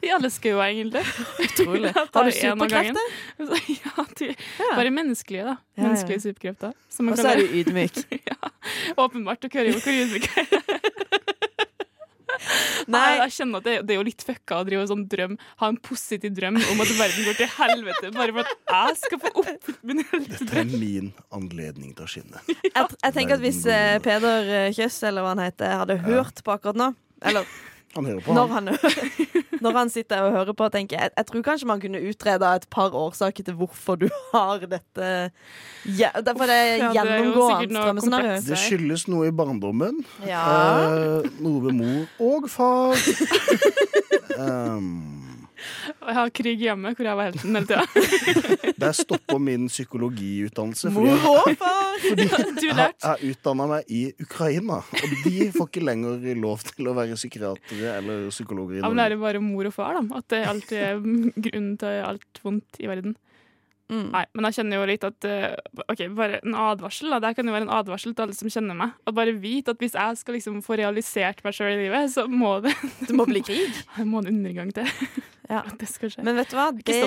I alle skauer, egentlig. Utrolig. Har du superkrefter? Ja, de, bare menneskelige, da. Menneskelige superkrefter. Og så er du ydmyk. ja, åpenbart. hører jo hvor ydmyk jeg er. Nei, jeg kjenner at det, det er jo litt fucka å drive sånn drøm, ha en positiv drøm om at verden går til helvete bare for at jeg skal få oppfylt min Dette er min anledning til å skinne. Jeg, jeg tenker at hvis eh, Peder eh, Kjøss, eller hva han heter, hadde hørt på akkurat nå Eller Han hører på, når han. han, når han sitter og hører på, tenker jeg Jeg tror kanskje man kunne utreda et par årsaker til hvorfor du har dette ja, Derfor er det Ja, det er jo gjennomgående noe. Det skyldes noe i barndommen. Ja. Eh, noe ved mor og far. um, Og jeg har krig hjemme, hvor jeg var helten hele tida. der stopper min psykologiutdannelse. Mor jeg-! Fordi Du jeg har utdanna meg i Ukraina, og de får ikke lenger lov til å være psykiatere eller psykologer i Jeg Norge. lærer bare mor og far, da. At det alltid er grunnen til alt vondt i verden. Mm. Nei, men jeg kjenner jo litt at eh, OK, bare en advarsel. da Det kan jo være en advarsel til alle som kjenner meg. At bare vite at hvis jeg skal liksom få realisert meg sjøl i livet, så må det Det må bli krig. Det må en undergang til. Ja. At det skal skje. Men vet du hva, det,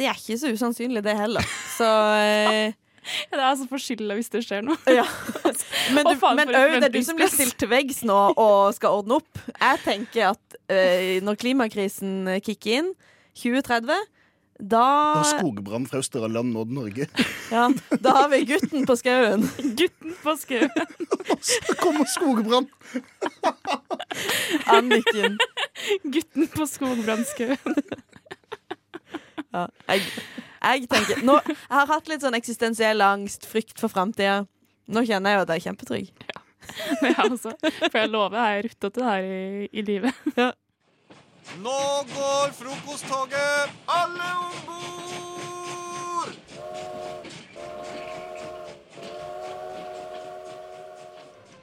det. er ikke så usannsynlig, det heller. Så ja. Det er altså for skylda hvis det skjer noe. Ja. Men, du, men øy, det er du som blir stilt til veggs nå og skal ordne opp. Jeg tenker at eh, når klimakrisen kicker inn, 2030, da Da har skogbrann fra Australia nådd Norge. ja, Da har vi gutten på skauen. Gutten på skauen. Så kommer skogbrann! Anniken. Gutten på skogbrannskauen. Ja, jeg, jeg tenker nå, Jeg har hatt litt sånn eksistensiell angst, frykt for framtida. Nå kjenner jeg jo at jeg er kjempetrygg. Ja, altså. For jeg lover, jeg er det her i, i livet. Nå går frokosttoget! Alle om bord!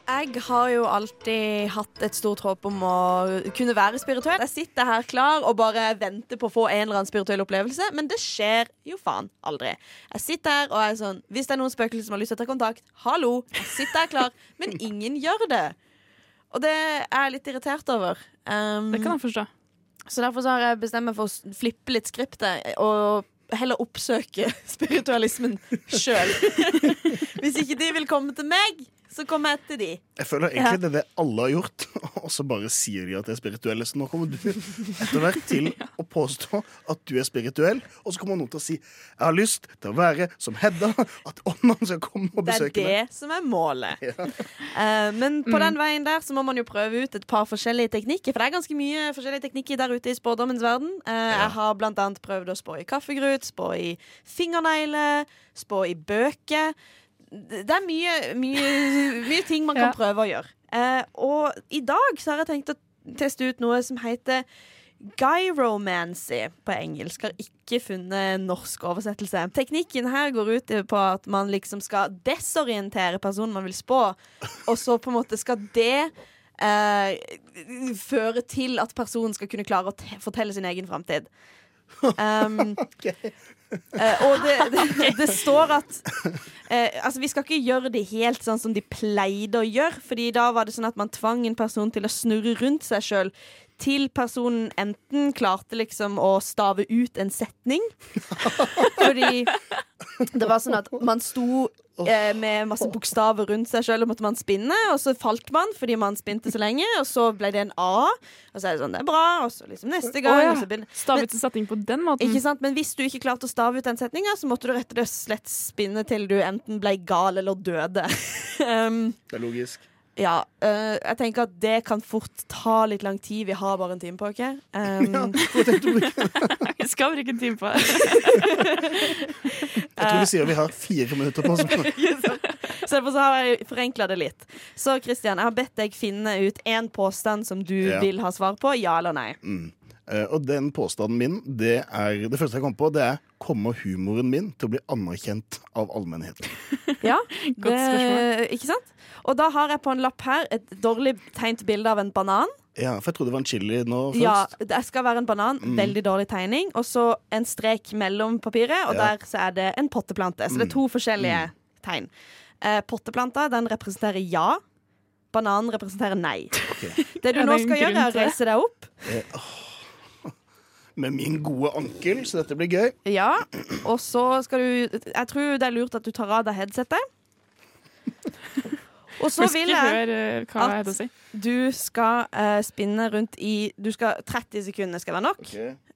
Jeg har jo alltid hatt et stort håp om å kunne være spirituell. Jeg sitter her klar og bare venter på å få en eller annen spirituell opplevelse, men det skjer jo faen aldri. Jeg sitter her og er sånn Hvis det er noen spøkelser som har lyst til å ta kontakt, hallo! Jeg sitter her klar, men ingen gjør det. Og det er jeg litt irritert over. Um, Det kan jeg forstå. Så derfor så har jeg bestemt meg for å flippe litt skriptet og heller oppsøke spiritualismen sjøl. Hvis ikke de vil komme til meg, så kommer jeg etter de. Jeg føler egentlig det er det alle har gjort, og så bare sier de at de er spirituelle. Så nå kommer du etter hvert til å påstå at du er spirituell, og så kommer noen til å si jeg har lyst til å være som Hedda, at åndene skal komme og Det er det som er målet. Eh, men på den veien der så må man jo prøve ut et par forskjellige teknikker. For det er ganske mye forskjellige teknikker der ute i spådommens verden. Eh, Jeg har blant annet prøvd å spå i kaffegrut, spå i fingernegler, spå i bøker. Det er mye, mye, mye ting man kan Ja. prøve å gjøre. Eh, og i dag så har jeg tenkt å teste ut noe som heter Gyromancy på engelsk. Har ikke funnet norsk oversettelse. Teknikken her går ut på at man liksom skal desorientere personen man vil spå, og så på en måte skal det eh, føre til at personen skal kunne klare å te fortelle sin egen framtid. Um, eh, og det, det, det står at eh, Altså, vi skal ikke gjøre det helt sånn som de pleide å gjøre, Fordi da var det sånn at man tvang en person til å snurre rundt seg sjøl til personen enten klarte liksom å stave ut en setning Fordi det var sånn at man sto eh, med masse bokstaver rundt seg sjøl, og måtte man spinne, og så falt man fordi man spinte så lenge, og så ble det en A, og så er det sånn, det er bra, og så liksom neste gang oh, ja. og så Stave ut en setning på den måten. ikke sant? Men hvis du ikke klarte å stave ut den setninga, så måtte du rett og slett spinne til du enten ble gal eller døde. um, Det er logisk. Ja, eh, jeg tenker at det kan fort ta litt lang tid. Vi har bare en time på OK? Um, Vi skal bruke en time på det. Jeg tror vi sier vi har fire minutter på oss. så derfor har jeg forenkla det litt. Så Christian, jeg har bedt deg finne ut én påstand som du Ja. vil ha svar på. Ja eller nei? Mm. Eh, og den påstanden min, det er Det første jeg kom på, det er Kommer humoren min til å bli anerkjent av allmennheten? Ja, Godt spørsmål. Ikke sant? Og da har jeg på en lapp her et dårlig tegnet bilde av en banan. Ja, for jeg trodde det var en chili nå først. Ja, det skal være en banan. Mm. Veldig dårlig tegning. Og så en strek mellom papiret, og Ja. der så er det en potteplante. Så det er to forskjellige tegn. Eh, potteplanta den representerer ja. Bananen representerer nei. Det du Ja, nå det skal gjøre, er å reise deg opp. Eh, åh. Med min gode ankel, så dette blir gøy. Ja, og så skal du Jeg tror det er lurt at du tar av deg headsetet. Og så vil jeg eh, si. du skal uh, spinne rundt i du skal, 30 sekunder skal være nok.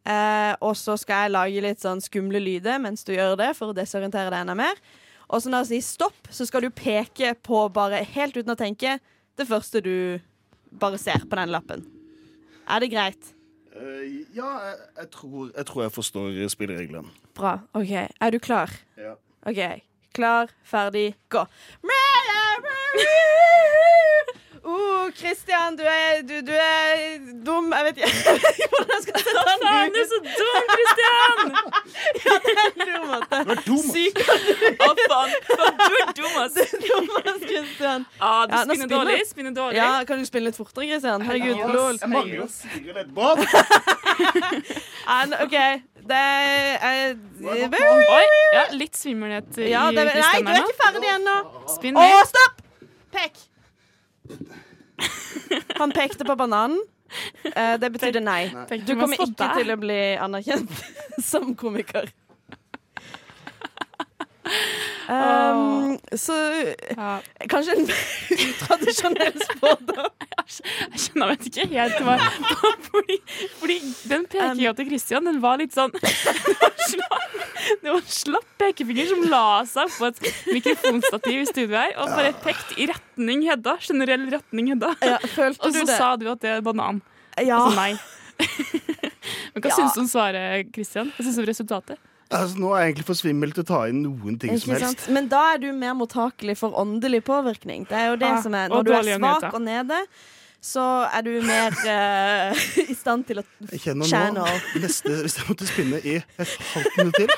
Eh, og så skal jeg lage litt sånn skumle lyder mens du gjør det, for å desorientere deg enda mer. Og så når jeg sier stopp, så skal du peke på bare helt uten å tenke det første du bare ser på den lappen. Er det greit? Eh, ja, jeg, jeg, tror, jeg tror jeg forstår spillereglene. Bra. OK. Er du klar? Ja. OK. Klar, ferdig, gå. Oh, Christian, du er, du, du er dum. Jeg vet ikke hvordan jeg skal sette den faen, du er så dum, Christian! ja, det er en dum måte. Du er dum. Syk. Å, faen. faen. Du er dum, ass. Dummest, Christian. Ah, du Ja, spinner, spinner dårlig. Spinner dårlig. Ja, kan du spille litt fortere, Christian? Herregud, Ja, lol. Jeg mangler jo fire leddbånd. And, OK, det er Oi, ja, litt svimmelhet i Ja, det, nei, du er ikke ferdig ennå. Spinn Å, stopp! Pek. Han pekte på bananen. Eh, det betydde nei. Du kommer ikke til å bli anerkjent som komiker. Um, så kanskje en utradisjonell spådom. Jeg skjønner, vet ikke helt hva fordi, fordi den pekinga til Christian, den var litt sånn Det var slapp, det var en slapp pekefinger som la seg på et mikrofonstativ i studio her, og bare pekte i retning Hedda. Generell retning Hedda. Ja, følte og så sa du at det er banan. Ja. Altså nei. Men hva Ja. syns du om svaret, Christian? Hva syns du om resultatet? Altså, nå er jeg egentlig for svimmel til å ta inn noen ting som helst. sant? Men da er du mer mottakelig for åndelig påvirkning. Det er jo det Ja, som er Når du er svak nyheter. og nede, så er du mer uh, i stand til å Jeg kjenner nå, neste, Hvis jeg måtte spinne i et halvt minutt til,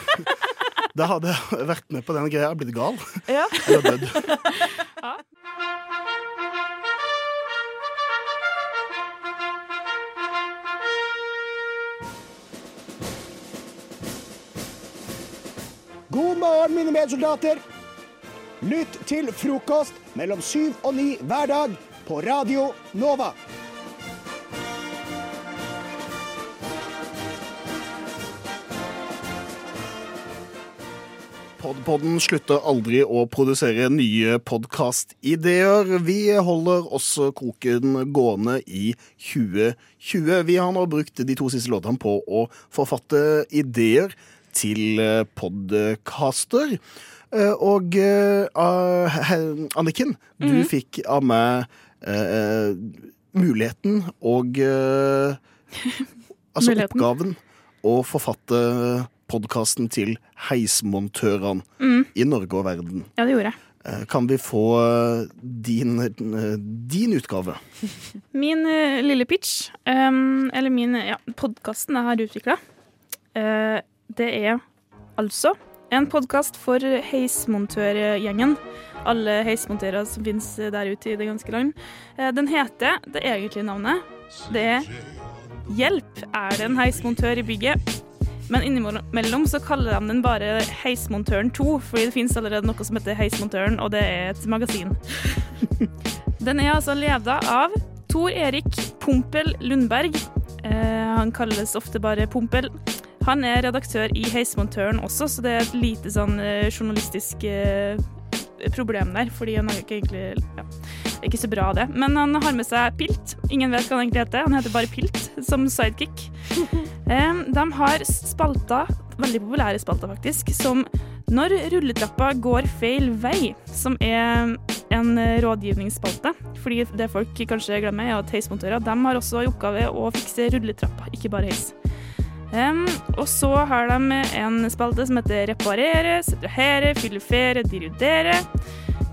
da hadde jeg vært med på den greia og blitt gal. Ja. Eller dødd. God morgen, mine medsoldater. Lytt til frokost mellom syv og ni hver dag på Radio Nova. Podpodden slutter aldri å produsere nye podkastideer. Vi holder også koken gående i 2020. Vi har nå brukt de to siste låtene på å forfatte ideer til eh, podcaster. Eh, Og uh, Anniken, du Mhm. fikk av meg uh, muligheten og uh, Altså Muligheten. oppgaven å forfatte podkasten til Heismontørene Mm. i Norge og verden. Ja, det gjorde jeg. Kan vi få din, din utgave? Min lille pitch, em, eller min ja, podkasten jeg har utvikla, det er altså en podkast for heismontørgjengen. Alle heismontører som finnes der ute i det ganske land. Eh, den heter, det egentlige navnet, det er Hjelp, er det en heismontør i bygget? Men innimellom så kaller de den bare Heismontøren 2, fordi det finnes allerede noe som heter Heismontøren, og det er et magasin. Den er altså leda av Tor Erik Pompel Lundberg. Eh, han kalles ofte bare Pompel. Han er redaktør i Heismontøren også, så det er et lite sånn eh, journalistisk eh, problem der, fordi han er ikke egentlig ja, ikke så bra det. Men han har med seg Pilt. Ingen vet hva han egentlig heter. Han heter bare Pilt, som sidekick. Eh, de har spalter, veldig populære spalter faktisk, som Når rulletrappa går feil vei, som er en rådgivningsspalte. Fordi det folk kanskje glemmer, er at heismontører de har også i oppgave å fikse rulletrappa, ikke bare heis. Em, og så har de en spalte som heter Reparere, subtrahere, filifere, dirudere.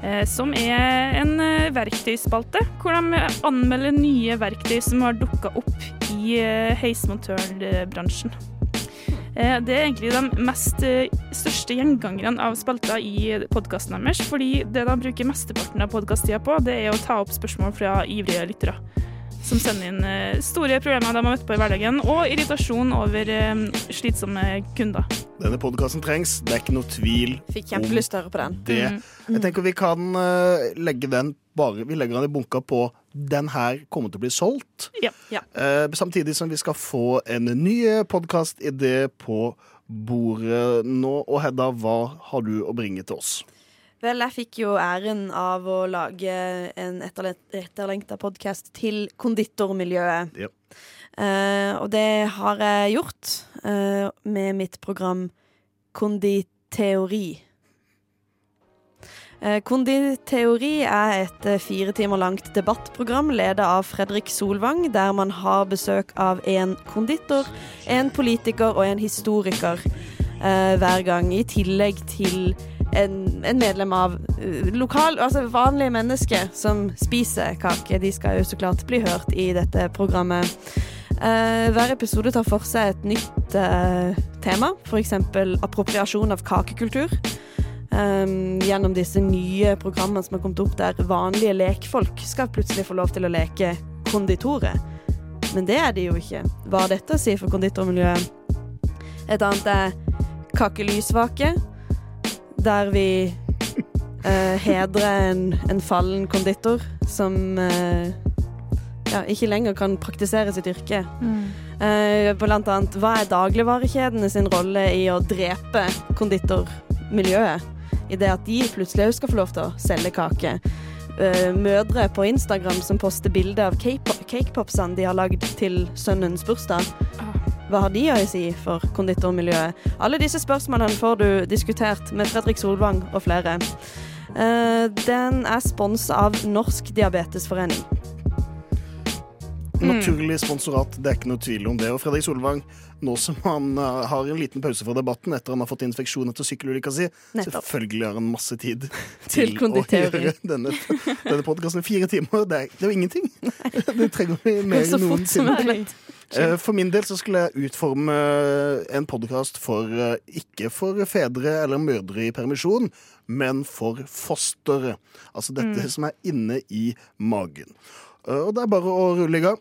eh, Som er en eh, verktøyspalte, hvor de anmelder nye verktøy som har dukka opp i eh, heismontørbransjen. Det er egentlig de mest største gjengangerne av spalter i podkasten deres, fordi det de bruker mesteparten av podkasttida på, det er å ta opp spørsmål fra ivrige lyttere. Som sender inn eh, store problemer de har møtt på i hverdagen, og irritasjon over eh, slitsomme kunder. Denne podkasten trengs, det er ikke noe tvil Fikk kjempelyst til å høre på den. det. Jeg tenker vi kan eh, legge den bare Vi legger den i bunka på den her kommer til å bli solgt. Ja. ja. samtidig som vi skal få en ny podkastidé på bordet nå. Og Hedda, hva har du å bringe til oss? Vel, jeg fikk jo æren av å lage en etterlengta podkast til konditormiljøet. Ja. Uh, og det har jeg gjort uh, med mitt program Konditeori. Uh, Konditeori er et fire timer langt debattprogram ledet av Fredrik Solvang, der man har besøk av en konditor, en politiker og en historiker hver gang, i tillegg til en, en medlem av eh, lokal, altså vanlige mennesker som spiser kake. De skal jo så klart bli hørt i dette programmet. Eh, hver episode tar for seg et nytt eh, tema, f.eks. appropriasjon av kakekultur. Um, gjennom disse nye programmene som har kommet opp der vanlige lekfolk skal plutselig få lov til å leke konditorer. Men det er de jo ikke. Hva har dette å si for konditormiljøet? Et annet er kakelysvake, der vi eh, hedrer en, en fallen konditor som eh, ja, ikke lenger kan praktisere sitt yrke. Eh, blant annet, hva er dagligvarekjedene sin rolle i å drepe konditormiljøet? I det at de plutselig òg skal få lov til å selge kake. Eh, mødre på Instagram som poster bilder av cakepopsene de har lagd til sønnens bursdag. Hva har de å si for konditormiljøet? Alle disse spørsmålene får du diskutert med Fredrik Solvang og flere. Eh, den er sponsa av Norsk Diabetesforening. Mm. Naturlig sponsorat, det er ikke noe tvil om det. Og Fredrik Solvang, nå som han eh, har en liten pause fra debatten etter han har fått infeksjon etter sykkelulykka si, selvfølgelig har han masse tid Til å gjøre denne, denne podkasten i fire timer. Det er, det er jo ingenting. Det trenger vi mer enn noensinne. Eh, For min del så skulle jeg utforme en podkast for eh, ikke for fedre eller mødre i permisjon, men for fosteret. Altså dette Mm. som er inne i magen. Eh, Og det er bare å rulle i gang.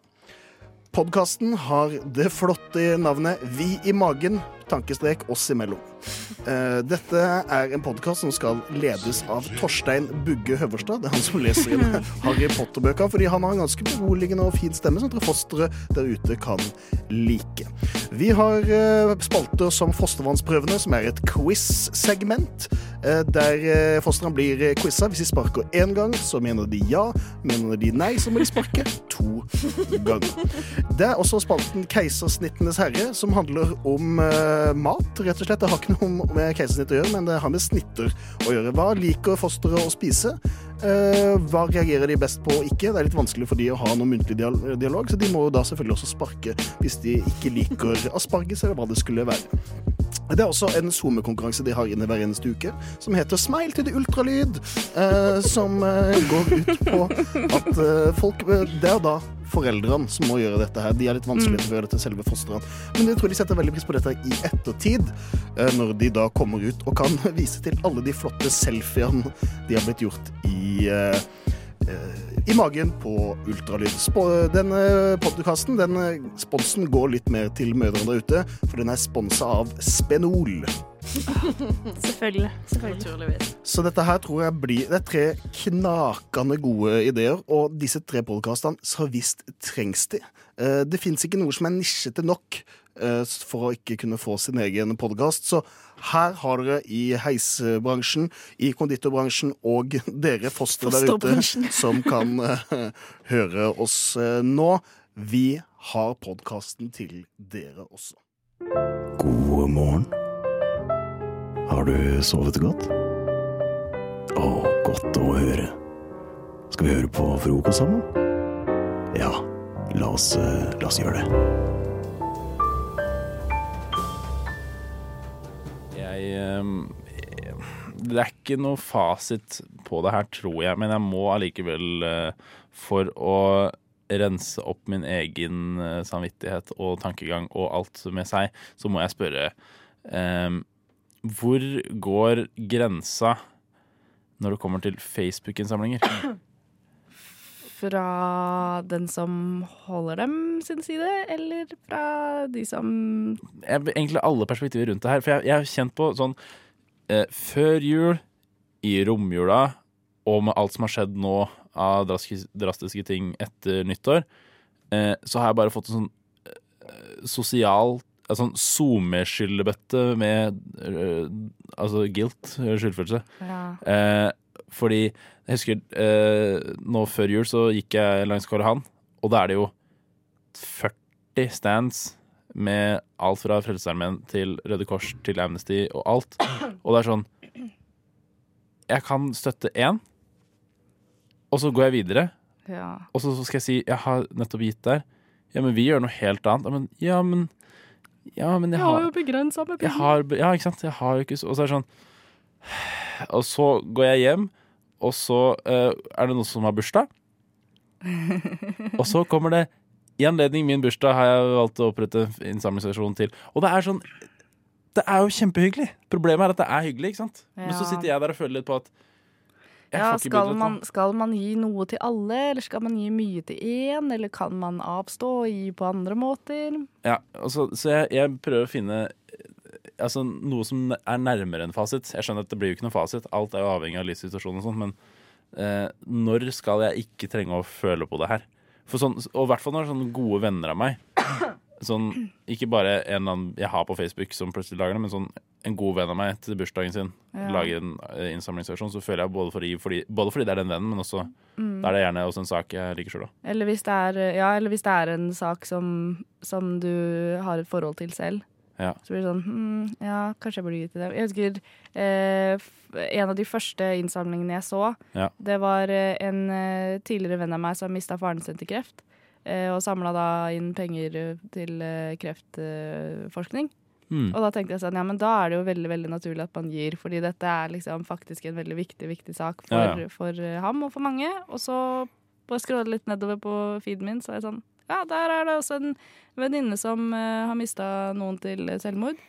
Podkasten har det flotte navnet Vi i magen, tankestrek oss imellom. Eh, Dette er en podkast som skal ledes av Torstein Bugge Høverstad. Det er han som leser inn Harry Potter-bøker, fordi han har en ganske beroligende og fin stemme som dere fostre der ute kan like. Vi har eh, spalter som Fostervannsprøvene, som er et quiz-segment. eh, Der fostrene blir quiza. Hvis de sparker én gang, så mener de ja. Mener de nei, så må de sparke to ganger. Det er også spalten Keisersnittenes herre, som handler om mat, rett og slett. Det har ikke noe med keisersnitt å gjøre, men det har med snitter å gjøre. Hva liker fosteret å spise? Eh, hva reagerer de best på og ikke? Det er litt vanskelig for de å ha noen muntlig dialog, så de må jo da selvfølgelig også sparke hvis de ikke liker asparges, eller hva det skulle være. Det er også en SoMe-konkurranse de har inne hver eneste uke, som heter Smile til det ultralyd, eh, som eh, går ut på at eh, folk Det er da foreldrene som må gjøre dette her. De er litt vanskelige til å gjøre det til selve fosteret. Men jeg tror de setter veldig pris på dette i ettertid, eh, når de da kommer ut og kan vise til alle de flotte selfiene de har blitt gjort i eh, eh, i magen på ultralyd. Denne podkasten, den eh, sponsen går litt mer til mødrene der ute, for den er sponsa av Spenol. Selvfølgelig. selvfølgelig. Så dette her tror jeg blir Det er tre knakende gode ideer, og disse tre podkastene, så visst trengs de. Eh, Det fins ikke noe som er nisjete nok eh, for å ikke kunne få sin egen podkast, så her har dere i heisbransjen, i konditorbransjen og dere fostre der ute som kan eh, høre oss eh, nå. Vi har podkasten til dere også. God morgen. Har du sovet godt? Å, godt å høre. Skal vi høre på frokost sammen? Ja, la oss, eh, la oss gjøre det. Det er ikke noe fasit på det her, tror jeg, men jeg må allikevel, eh, for å rense opp min egen eh, samvittighet og tankegang og alt med seg, så må jeg spørre ehm, Hvor går grensa når det kommer til Facebook-innsamlinger? Fra den som holder dem sin side, eller fra de som jeg, egentlig alle perspektiver rundt det her. For jeg, jeg har kjent på sånn eh, Før jul, i romjula og med alt som har skjedd nå av drastiske, drastiske ting etter nyttår, eh, så har jeg bare fått en sånn eh, sosial en sånn SoMe-skyllebøtte med eh, altså guilt, eh, skyldfølelse. Ja. Eh, fordi jeg husker eh, nå før jul så gikk jeg langs Karl Johan, og da er det jo 40 stands med alt fra Frelsesarmeen til Røde Kors til Amnesty og alt. Og det er sånn Jeg kan støtte én, og så går jeg videre. Ja. Og så skal jeg si jeg har nettopp gitt der. Ja, men vi gjør noe helt annet. Ja, men, ja, men, ja, men jeg Jeg har har jo begrensa med penger. Ja, ikke sant. Jeg har jo ikke så Og så er det sånn Og så går jeg hjem, og så eh, er det noen som har bursdag. Og så kommer det I anledning min bursdag har jeg valgt å opprette en innsamlingsstasjon til. Og det er sånn Det er jo kjempehyggelig. Problemet er at det er hyggelig, ikke sant? Men så sitter jeg der og føler litt på at Ja, skal man, skal man gi noe til alle, eller skal man gi mye til én? Eller kan man avstå og gi på andre måter? Ja, altså, så jeg, jeg prøver å finne altså, noe som er nærmere en fasit. Jeg skjønner at det blir jo ikke noen fasit. Alt er jo avhengig av livssituasjonen og sånn, men eh, når skal jeg ikke trenge å føle på det her? For sånn, og i hvert fall når sånne gode venner av meg. Sånn, ikke bare en eller annen jeg har på Facebook som plutselig lager det, men sånn en god venn av meg til bursdagen sin Ja. lager en innsamlingsversjon, så føler jeg både fordi, fordi, både fordi det er den vennen, men også Mm. da er det gjerne også en sak jeg liker sjøl, da. Eller hvis det er, ja, eller hvis det er en sak som, som du har et forhold til selv. Ja. Så blir det sånn hm, Ja, kanskje jeg burde gitt til dem. Jeg husker eh, en av de første innsamlingene jeg så. Ja. Det var eh, en eh, tidligere venn av meg som mista faren sin til kreft. eh, og samla da inn penger eh, til kreftforskning. Mm. Og da tenkte jeg sånn, ja, men da er det jo veldig veldig naturlig at man gir, fordi dette er liksom faktisk en veldig viktig viktig sak for, Ja, for ham og for mange. Og så bare scrolle litt nedover på feeden min, så er jeg sånn Ja, der er det også en venninne som uh, har mista noen til selvmord.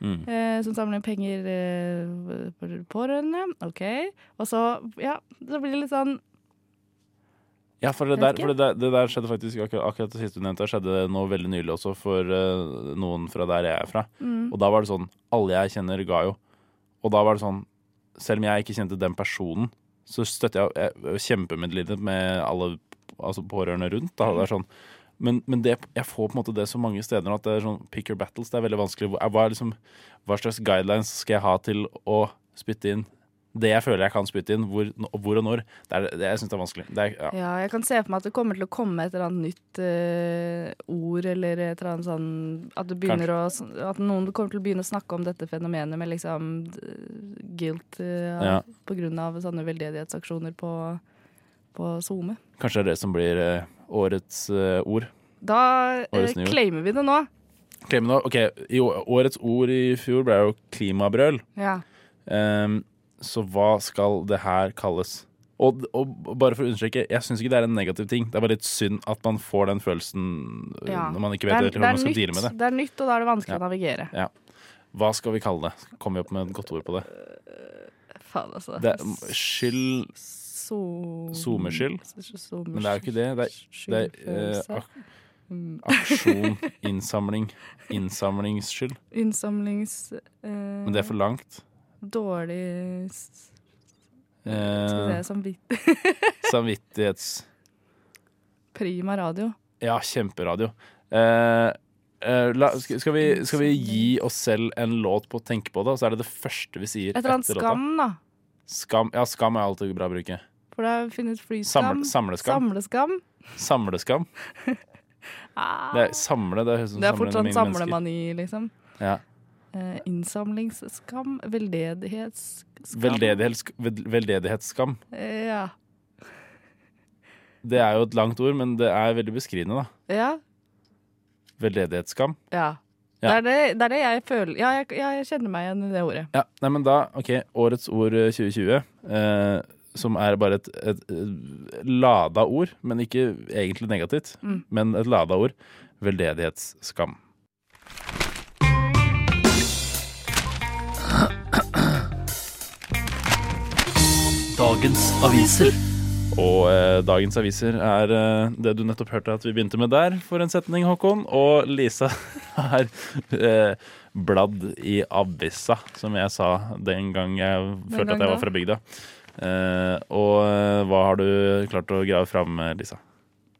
Mm. Eh, som samler penger eh, for pårørende. OK. Og så, ja, så blir det litt sånn Ja, for det der, for det der, det der skjedde faktisk akkurat, akkurat det siste du nevnte, skjedde nå veldig nylig også for uh, noen fra der jeg er fra. Mm. Og da var det sånn Alle jeg kjenner, ga jo. Og da var det sånn Selv om jeg ikke kjente den personen, så støtter jeg, jeg kjempemedlidenhet med alle altså pårørende rundt. Da. Det er sånn men, men det, jeg får på en måte det så mange steder at det er sånn pick your battles. Det er veldig vanskelig. Hva, liksom, hva slags guidelines skal jeg ha til å spytte inn det jeg føler jeg kan spytte inn? Hvor, hvor og når? Det er, det, jeg syns det er vanskelig. Det er, ja. Ja, jeg kan se for meg at det kommer til å komme et eller annet nytt uh, ord, eller et eller annet sånn At, å, at noen kommer til å begynne å snakke om dette fenomenet med liksom guilt uh, Ja. på grunn av sånne veldedighetsaksjoner på, på SoMe. Kanskje det er det som blir eh, årets eh, ord. Da eh, Årets nyord. claimer vi det nå. Claimer nå, ok, i Årets ord i fjor ble jo klimabrøl. Ja. Um, så hva skal det her kalles? Og, og bare for å understreke, jeg syns ikke det er en negativ ting. Det er bare litt synd at man får den følelsen uh, Ja. når man ikke Det vet er- hvordan man det er skal deale med det. Det er nytt, og da er det vanskelig Ja. å navigere. Ja. Hva skal vi kalle det? Kommer vi opp med et godt ord på det? Faen, altså. Det er skyld SoMe-skyld? SoMe- Men det er jo ikke det. Det er, det er eh, Mm. aksjon, innsamling, innsamlingsskyld. Innsamlings... Uh, Men det er for langt. Dårlig s- Skal Eh, vi se, samvitt... samvittighets... Prima radio. Ja, kjemperadio. Uh, Uh, la, skal, skal, vi, skal vi gi oss selv en låt på å tenke på det, og så er det det første vi sier Et eller annet skam, da. Skam, ja, skam er alltid bra å bruke. For er finnes flyskam. Samle- samleskam. Samleskam. Ah. Det er samle, det høres ut som Det er fortsatt samlemani, liksom. Ja. Eh, innsamlingsskam. Veldedighetsskam. Veldedighets, veldedighetsskam. Eh, ja. Det er jo et langt ord, men det er veldig beskrivende, da. Ja. Veldedighetsskam. ja. Ja. Det, er det, det er det jeg føler Ja, jeg, jeg kjenner meg igjen i det ordet. Ja, nei, men da, ok, årets ord eh, 2020, eh, som er bare et, et, et lada ord, men ikke egentlig negativt, Mm. men et lada ord. Veldedighetsskam. Dagens aviser. Og eh, dagens aviser er eh, det du nettopp hørte at vi begynte med der, for en setning, Håkon. Og Lisa har eh, bladd i avisa, som jeg sa den gang jeg følte gang at jeg da. var fra bygda. Og eh, hva har du klart å grave fram, eh, Lisa?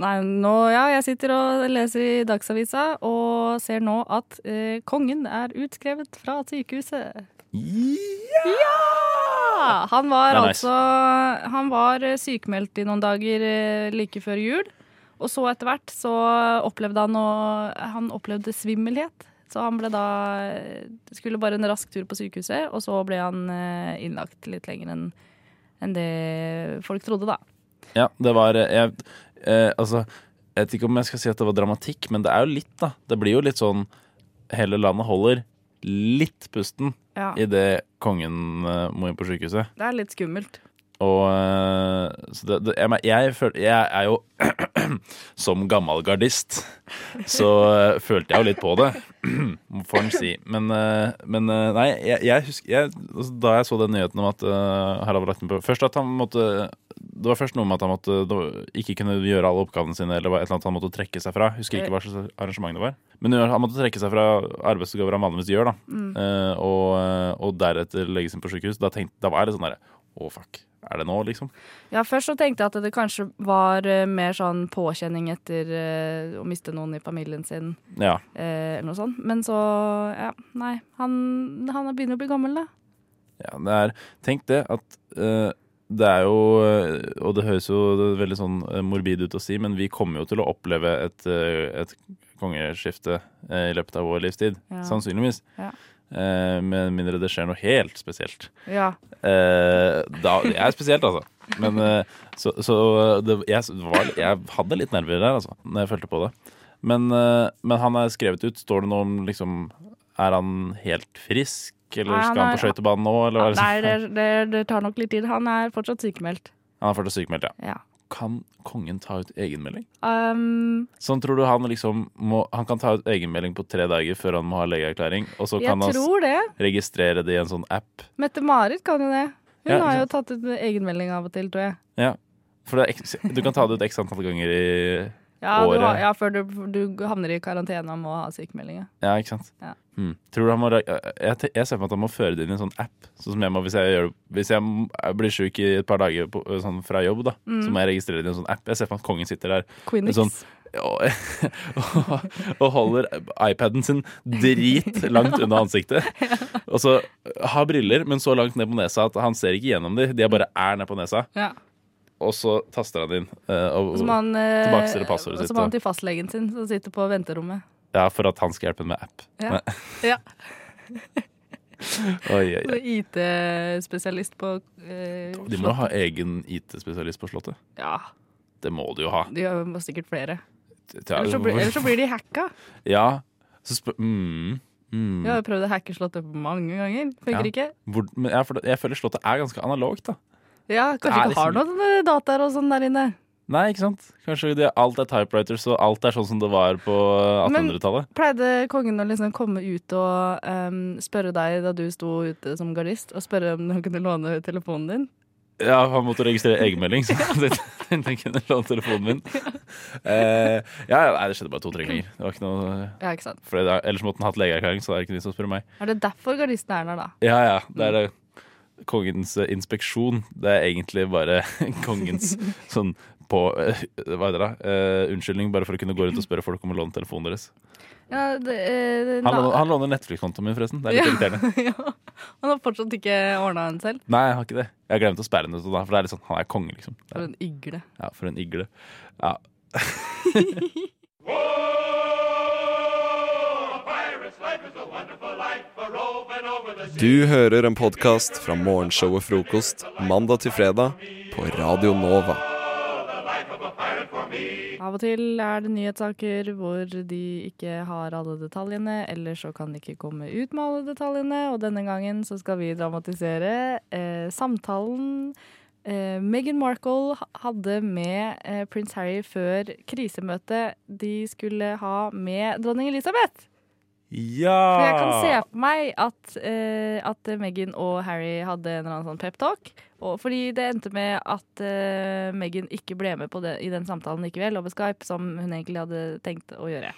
Nei, nå, ja, jeg sitter og leser i Dagsavisa og ser nå at eh, kongen er utskrevet fra sykehuset. Ja! Han var nice. altså Han var eh, sykemeldt i noen dager eh, like før jul. Og så etter hvert så opplevde han å Han opplevde svimmelhet. Så han ble da skulle bare en rask tur på sykehuset, og så ble han eh, innlagt litt lenger enn enn det folk trodde, da. Ja, det var eh, jeg, eh, Altså, jeg vet ikke om jeg skal si at det var dramatikk, men det er jo litt, da. Det blir jo litt sånn Hele landet holder litt pusten Ja. idet kongen eh, må inn på sykehuset. Det er litt skummelt. Og eh, så det, det, jeg, jeg, føl, jeg er jo Som gammel gardist så eh, følte jeg jo litt på det, får en si. Men, eh, men nei, jeg, jeg husker altså, Da jeg så den nyheten om at Harald på Først at han måtte Det var først noe med at han måtte ikke kunne gjøre alle oppgavene sine, eller et eller annet han måtte trekke seg fra. Husker ikke hva slags arrangement det var. Men han måtte trekke seg fra arbeidsoppgaver han vanligvis gjør, da. Mm. Og, og deretter legges inn på sykehus. Da, tenkte, da var det sånn derre Å, fuck. Er det nå, liksom? Ja, først så tenkte jeg at det kanskje var uh, mer sånn påkjenning etter uh, å miste noen i familien sin. Ja. uh, eller noe sånt. Men så, ja, nei. Han, han begynner å bli gammel, da. Ja, det er Tenk det at det er jo Og det høres jo veldig sånn morbid ut å si, men vi kommer jo til å oppleve et, et kongeskifte i løpet av vår livstid. Ja. Sannsynligvis. Ja. Eh, med mindre det skjer noe helt spesielt. Ja. Eh, da, det er spesielt, altså. Men eh, så, så det, jeg, var, jeg hadde litt nerver der, altså, når jeg følte på det. Men, eh, men han er skrevet ut. Står det noe om liksom Er han helt frisk, eller Nei, han skal han er- på skøytebanen nå, Nei, det, det, det tar nok litt tid. Han er fortsatt sykemeldt. Han er fortsatt sykemeldt, ja. Ja. Kan kongen ta ut egenmelding? Um, Sånn tror du han liksom må Han kan ta ut egenmelding på tre dager før han må ha legeerklæring, og så kan han det. registrere det i en sånn app? Mette-Marit kan jo det. Hun Ja, har jo tatt ut egenmelding av og til, tror jeg. Ja. For er, du kan ta det ut x antall ganger i Ja, året. har, ja før du, du havner i karantene og må ha sykemelding. ja. Ikke sant? Ja. Tror du han må, jeg, jeg ser for meg at han må føre det inn i en sånn app. Sånn som jeg må, hvis jeg, gjør, hvis jeg blir sjuk i et par dager på, sånn fra jobb, da, Mm. så må jeg registrere det i en sånn app. Jeg ser for meg at kongen sitter der Quinix. sånn, og, og holder iPaden sin drit langt unna ansiktet. Og så har briller, men så langt ned på nesa at han ser ikke gjennom dem. De bare er ned på nesa. Ja. Og så taster han inn. uh, og, Og så må han, eh, tilbakestiller passordet og så må han til fastlegen sin, som sitter på venterommet. Ja, for at han skal hjelpe ham med app. Ja. Ja. Oi, oi, oi. IT-spesialist på eh, De må jo ha egen IT-spesialist på Slottet. Ja, Det må de jo ha. de har sikkert flere. Ellers så, blir, ellers så blir de hacka. Ja. Så spør mm, mm. Jeg har prøvd å hacke Slottet mange ganger. Funker Ja. ikke. Hvor, men jeg, jeg føler Slottet er ganske analogt, da. Ja, Kanskje ikke har liksom- noen eh, dataer og sånn der inne. Nei, ikke sant? Kanskje det, alt er typewriters, og alt er sånn som det var på 1800-tallet. Men Pleide kongen å liksom komme ut og um, spørre deg da du sto ute som gardist, og spørre om han kunne låne telefonen din? Ja, han måtte registrere egenmelding, så han kunne låne telefonen min. Eh, ja, nei, det skjedde bare to-tre ganger. Det var ikke noe Ja, ikke sant? det, Ellers måtte han hatt legeerklæring, så det er ikke de som spørre meg. Er det derfor gardisten er der, da? Ja, ja. Det er det. Kongens eh, inspeksjon. Det er egentlig bare kongens sånn på eh, Hva heter det? Uh, unnskyldning bare for å kunne gå rundt og spørre folk om å låne telefonen deres. Ja, det, det, Han, låner- han låner Netflix-kontoen min, forresten. Det er litt Ja. irriterende. ja. Han har fortsatt ikke ordna den selv. Nei, jeg har ikke det. Jeg har glemt å sperre den ut, for det er litt sånn, han er konge, liksom. For en igle. ja, for en igle. Ja. Du hører en podkast fra morgenshow og frokost mandag til fredag på Radio Nova. Av og til er det nyhetssaker hvor de ikke har alle detaljene, eller så kan de ikke komme ut med alle detaljene. Og denne gangen så skal vi dramatisere eh, samtalen eh, Meghan Markle hadde med eh, prins Harry før krisemøtet de skulle ha med dronning Elisabeth. Ja! For jeg kan se på meg at, uh, at Meghan og Harry hadde en eller annen sånn peptalk. Fordi det endte med at uh, Meghan ikke ble med på det, i den samtalen likevel over Skype, som hun egentlig hadde tenkt å gjøre.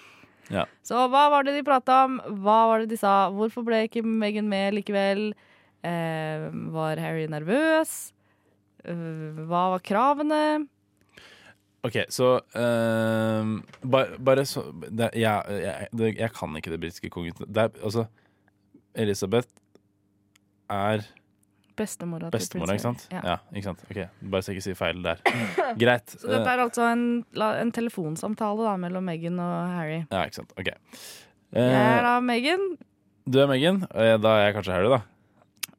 Ja. Så hva var det de prata om? Hva var det de sa? Hvorfor ble ikke Meghan med likevel? Uh, var Harry nervøs? Hva var kravene? OK, så uh, bare, bare så det, jeg, jeg, det, jeg kan ikke det britiske kongehuset. Altså Elisabeth er Bestemora bestemora, ikke sant? Ja. Ja. ikke sant? OK, bare så jeg ikke sier feil der. Greit. Så dette er altså en, en telefonsamtale da, mellom Meghan og Harry. Eh, ja, ikke sant. OK. Jeg er Eh, da Meghan. du er Megan, og da er jeg kanskje Harry, da.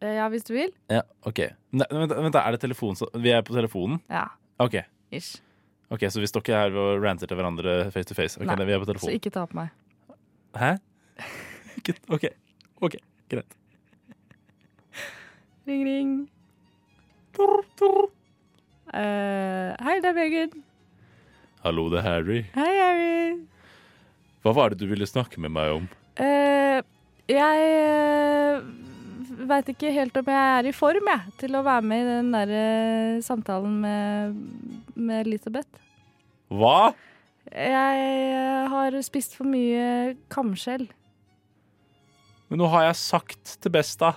Eh, Ja, hvis du vil. Ja, OK. Vent, da, er det telefon Vi er på telefonen? Ja. OK. Ish. Ok, Så vi står ikke her og ranter til hverandre face to face? Okay, Nei, vi er på så ikke ta på meg. Hæ? OK. ok, Greit. Ring, ring. Eh, hei, det er Meghan. Hallo, det er Harry. Hei, Harry. Hva var det du ville snakke med meg om? Uh, jeg uh, veit ikke helt om jeg er i form jeg, til å være med i den der eh, samtalen med, med Elisabeth. Hva? Jeg eh, har spist for mye kamskjell. Men nå har jeg sagt til Besta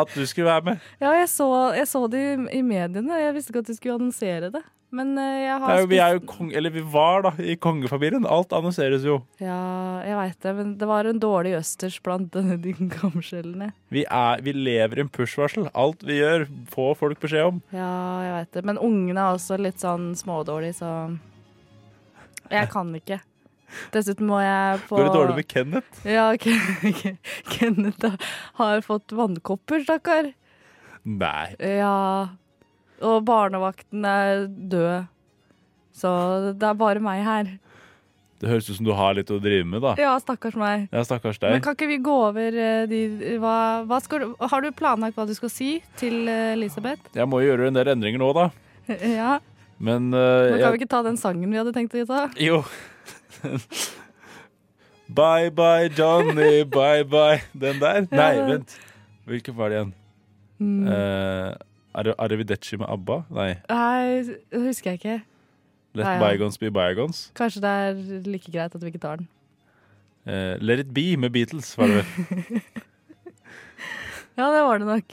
at du skulle være med. Ja, jeg så, jeg så det i, i mediene. Jeg visste ikke at du skulle annonsere det. Men eh, jeg har er jo, vi er jo kong... Eller vi var, da, i kongefamilien. Alt annonseres jo. Ja, jeg veit det, men det var en dårlig østers blant de kamskjellene. Vi, er, vi lever i en push-varsel. Alt vi gjør, får folk beskjed om. Ja, jeg veit det. Men ungene er også litt sånn smådårlige, så Jeg kan ikke. Dessuten må jeg på Går det dårlig med Kenneth? Ja, Ken- Kenneth har fått vannkopper, stakkar. Nei. Ja. Og barnevakten er død. Så det er bare meg her. Det høres ut som du har litt å drive med, da. Ja, stakkars meg. Ja, stakkars Men kan ikke vi gå over eh, de hva, hva skal Har du planlagt hva du skal si til eh, Elisabeth? Jeg må jo gjøre en del endringer nå, da. Ja. Men Men kan kan vi ikke ta den sangen vi hadde tenkt å ta? Jo. bye bye Johnny, bye bye. Den der? Nei, vent. Hvilken var det igjen? Mm. Uh, Ar- Arrivederci med ABBA? Nei. Nei, det husker jeg ikke. Let Nei, ja. bygons be bygons. Kanskje det er like greit at vi ikke tar den. Eh, Let it be med Beatles, var det vel. Ja, det var det nok.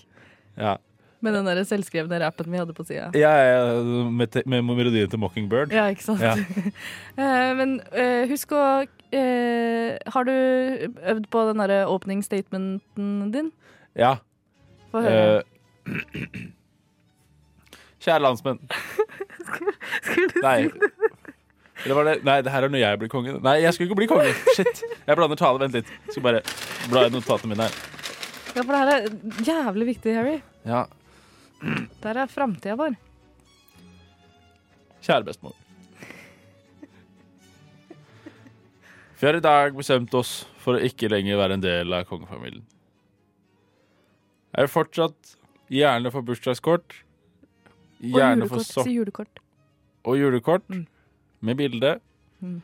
Ja. Med den der selvskrevne rappen vi hadde på sida. Ja, ja, med, med melodien til Mockingbird. Ja, ikke sant? Ja. Eh, men eh, husk å eh, Har du øvd på den derre opening statementen din? Ja. Få høre. Eh, Kjære landsmenn. Nei. Eller var det Nei, det her er når jeg blir konge. Nei, jeg skulle ikke bli konge. Shit. Jeg blander tale. Vent litt. Skal bare bla i notatene mine her. Ja, for det her er jævlig viktig, Harry. Ja. Der er framtida vår. Kjære bestemor. Vi har i dag bestemt oss for å ikke lenger være en del av kongefamilien. Jeg vil fortsatt gjerne få bursdagskort. Og Gjerne få julekort. Si julekort. og julekort med bilde. Mm.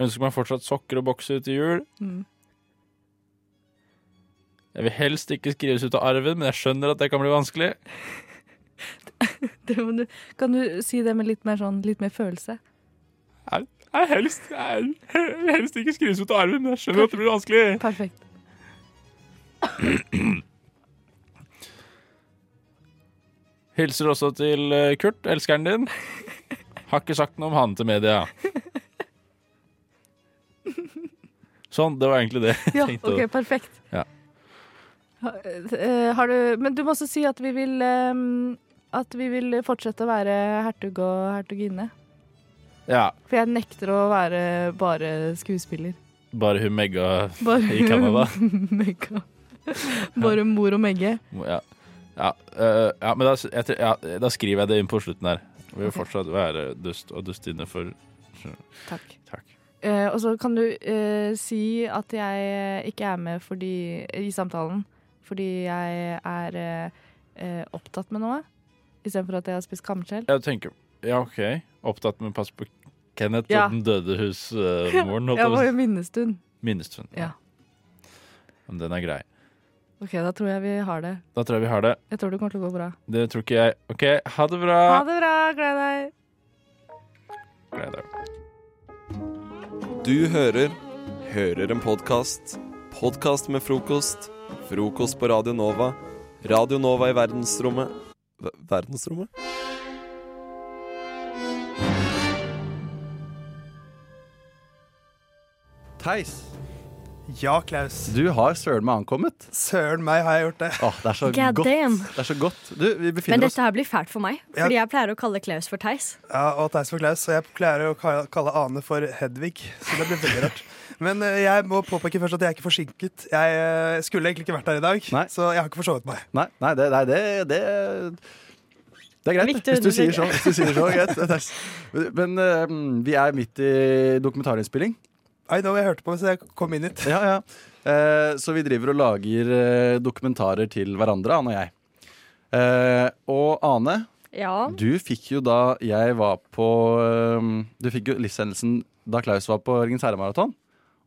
Ønsker meg fortsatt sokker og bokser til jul. Mm. Jeg vil helst ikke skrives ut av arven, men jeg skjønner at det kan bli vanskelig. Du, kan du si det med litt mer sånn, litt mer følelse? Jeg, jeg, helst, jeg, jeg vil helst ikke skrives ut av arven, men jeg skjønner at det blir vanskelig. Perfekt. Hilser også til eh, Kurt, elskeren din. Har ikke sagt noe om han til media. Sånn, det var egentlig det Ja, OK, perfekt. Ja. Eh, Har du, men du må også si at vi vil At vi vil fortsette å være hertug og hertuginne. ja. For jeg nekter å være bare skuespiller. Bare hun Megga i Canada. Megga. Bare mor og Megge. Ja. Ja, øh, ja men da, jeg, ja, da skriver jeg det inn på slutten her. Vil Ok. fortsatt være dust og dustinne for Takk. Takk. Uh, og så kan du uh, si at jeg ikke er med fordi, i samtalen fordi jeg er eh, opptatt med noe, istedenfor at jeg har spist kamskjell. Jeg tenker Ja, OK. Opptatt med pass på Kenneth Ja. og den døde husmoren. Uh, Ja, det var jo minnestund. Minnestund. Ja. Men den er grei. OK, da tror jeg vi har det. Da tror jeg vi har det. Jeg tror det kommer til å gå bra. Det tror ikke jeg. OK, ha det bra. Ha det bra. Gled deg. Gled deg. Du hører Hører en podkast. Podkast med frokost. Frokost på Radio Nova. Radio Nova i verdensrommet V Verdensrommet? Theis, Ja, Klaus. du har søren meg ankommet. Søren meg har jeg gjort det. Åh, det er så God godt. damn. Det er så godt. Du, vi Men befinner oss dette her blir fælt for meg, Ja. fordi jeg pleier å kalle Klaus for Theis. Ja, og Theis for Klaus. Og jeg pleier å kalle Ane for Hedvig, så det blir veldig rart. Men eh, jeg må påpeke først at jeg er ikke forsinket. Jeg eh, skulle egentlig ikke vært her i dag, så jeg har ikke forsovet meg. Nei, nei, det, nei det, det det er greit, Victor, hvis du sier så. Hvis du sier så greit. Men eh, vi er midt i dokumentarinnspilling. I know, jeg hørte på så jeg kom inn hit. Ja, ja. Eh, så vi driver og lager eh, dokumentarer til hverandre, Ane og jeg. Eh, og Ane, Ja. du fikk jo da jeg var på eh, Du fikk jo livshendelsen da Klaus var på Ringens herre-maraton.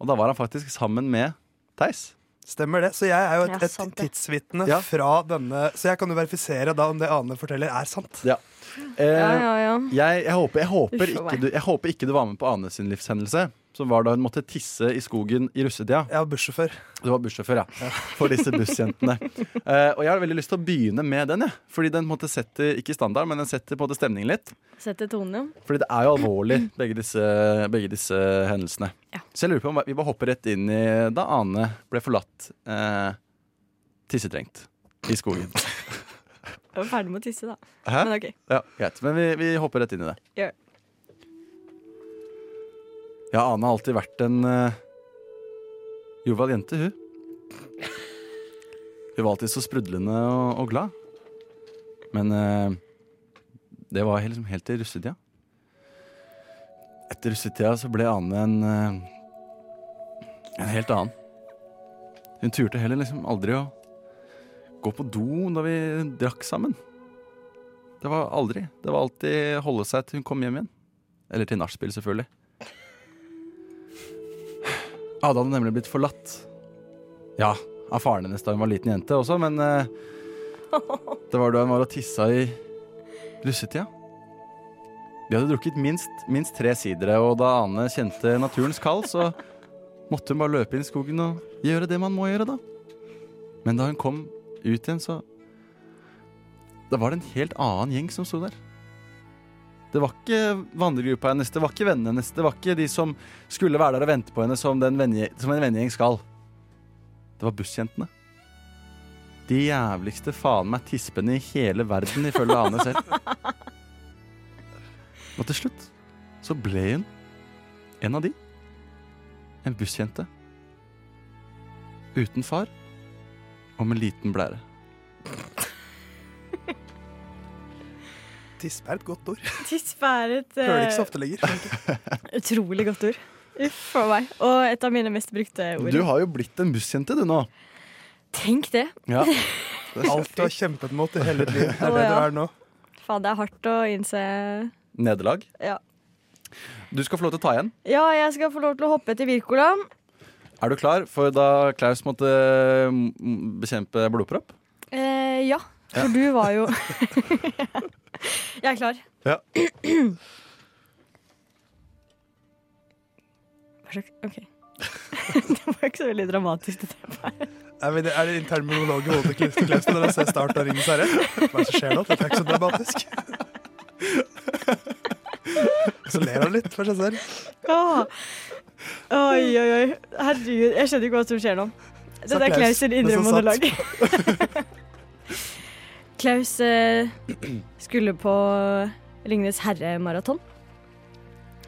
Og da var han faktisk sammen med Theis. Stemmer det. Så jeg er jo et, Ja, et tidsvitne Ja. fra denne Så jeg kan jo verifisere da om det Ane forteller, er sant. Ja. Eh, Ja, ja, ja. Jeg, jeg, håper, jeg, håper ikke du, jeg håper ikke du var med på Ane sin livshendelse. Som var da hun måtte tisse i skogen i russetida. Jeg var bussjåfør. Du var bussjåfør, ja. For disse bussjentene. uh, og jeg har veldig lyst til å begynne med den, jeg. Fordi den måtte setter ikke standard, men den setter på en måte stemningen litt. Setter tonen. ja. Fordi det er jo alvorlig, begge disse, begge disse hendelsene. Så jeg lurer på om vi bare hopper rett inn i da Ane ble forlatt uh, tissetrengt i skogen. Jeg var ferdig med å tisse, da. Hæ? Men OK. Ja, Greit. Men vi, vi hopper rett inn i det. Gjør. Ja, Ane har alltid vært en uh, jovial jente, hun. Hun var alltid så sprudlende og, og glad. Men uh, det var liksom helt til russetida. Etter russetida så ble Ane en uh, en helt annen. Hun turte heller liksom aldri å gå på do da vi drakk sammen. Det var aldri. Det var alltid holde seg til hun kom hjem igjen. Eller til nachspiel, selvfølgelig. Ada hadde nemlig blitt forlatt. Ja, av faren hennes da hun var liten jente også, men eh, det var da hun var og tissa i russetida. De hadde drukket minst, minst tre sidere, og da Ane kjente naturens kall, så måtte hun bare løpe inn i skogen og gjøre det man må gjøre, da. Men da hun kom ut igjen, så Da var det en helt annen gjeng som sto der. Det var ikke vandregruppa hennes, det var ikke vennene hennes, det var ikke de som skulle være der og vente på henne som, den venne, som en vennegjeng skal. Det var bussjentene. De jævligste faen meg tispene i hele verden, ifølge Ane selv. Og til slutt så ble hun en av de. En bussjente. Uten far og med liten blære. Tispe er et godt ord. Tispe er et Hører det ikke så eh, ofte lenger. utrolig godt ord. Uff a meg. Og et av mine mest brukte ord. Du har jo blitt en bussjente, du nå. Tenk det. Ja. Alt du har kjempet mot i hele ditt liv, er det du er nå. Faen, det er hardt å innse Nederlag. Ja. Du skal få lov til å ta igjen. ja, jeg skal få lov til å hoppe til Wirkola. Er du klar for da Klaus måtte mm, bekjempe blodpropp? Eh, ja, for du var jo Jeg er klar. Ja. OK. det var ikke så veldig dramatisk, det her. Er, bare er det intern monolog i hodet til Klausen når han ser start av Ringens herre? Hva er det som skjer nå? Det er ikke så dramatisk. Så ler han litt for seg selv. Åh. Oi, oi, oi. Herregud, jeg skjønner ikke hva som skjer nå. Dette er Klaus, sin indre monolog. Klaus eh, skulle på Ringenes herre-maraton.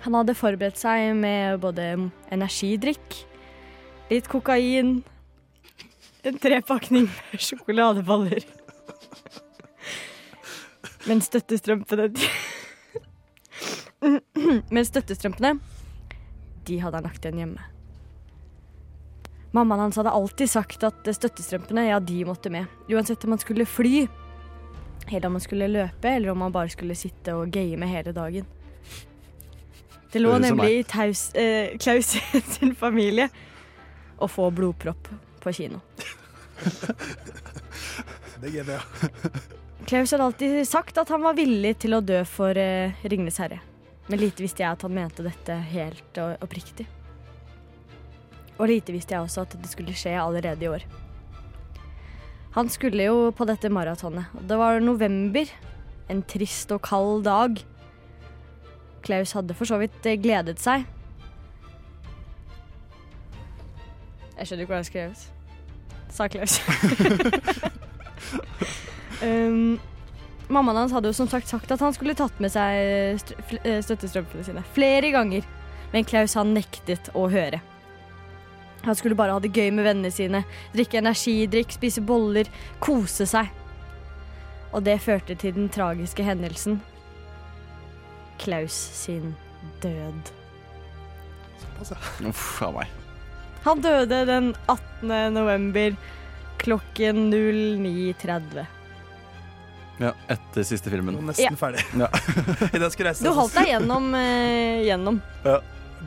Han hadde forberedt seg med både energidrikk, litt kokain, en trepakning med sjokoladeballer. Men støttestrømpene Men støttestrømpene, de hadde han lagt igjen hjemme. Mammaen hans hadde alltid sagt at støttestrømpene, ja, de måtte med. Uansett om han skulle fly, eller om man skulle løpe, eller om man bare skulle sitte og game hele dagen. Det lå nemlig i taus, eh, Klaus sin familie å få blodpropp på kino. Det er gøy, ja. Klaus hadde alltid sagt at han var villig til å dø for eh, Ringnes herre. Men lite visste jeg at han mente dette helt oppriktig. Og lite visste jeg også at det skulle skje allerede i år. Han skulle jo på dette maratonet. Det var november. En trist og kald dag. Klaus hadde for så vidt eh, gledet seg. Jeg skjønner ikke hva jeg skrev skrevet. Sa Klaus. um, mammaen hans hadde jo som sagt sagt at han skulle tatt med seg eh, støttestrømpene sine flere ganger. Men Klaus han nektet å høre. Han skulle bare ha det gøy med vennene sine, drikke energidrikk, spise boller, kose seg. Og det førte til den tragiske hendelsen. Klaus sin død. Uff a meg. Han døde den 18. november klokken 09.30. Ja, etter siste filmen. Nesten Ja. ferdig. Ja. Du holdt deg gjennom. Eh, gjennom. Ja.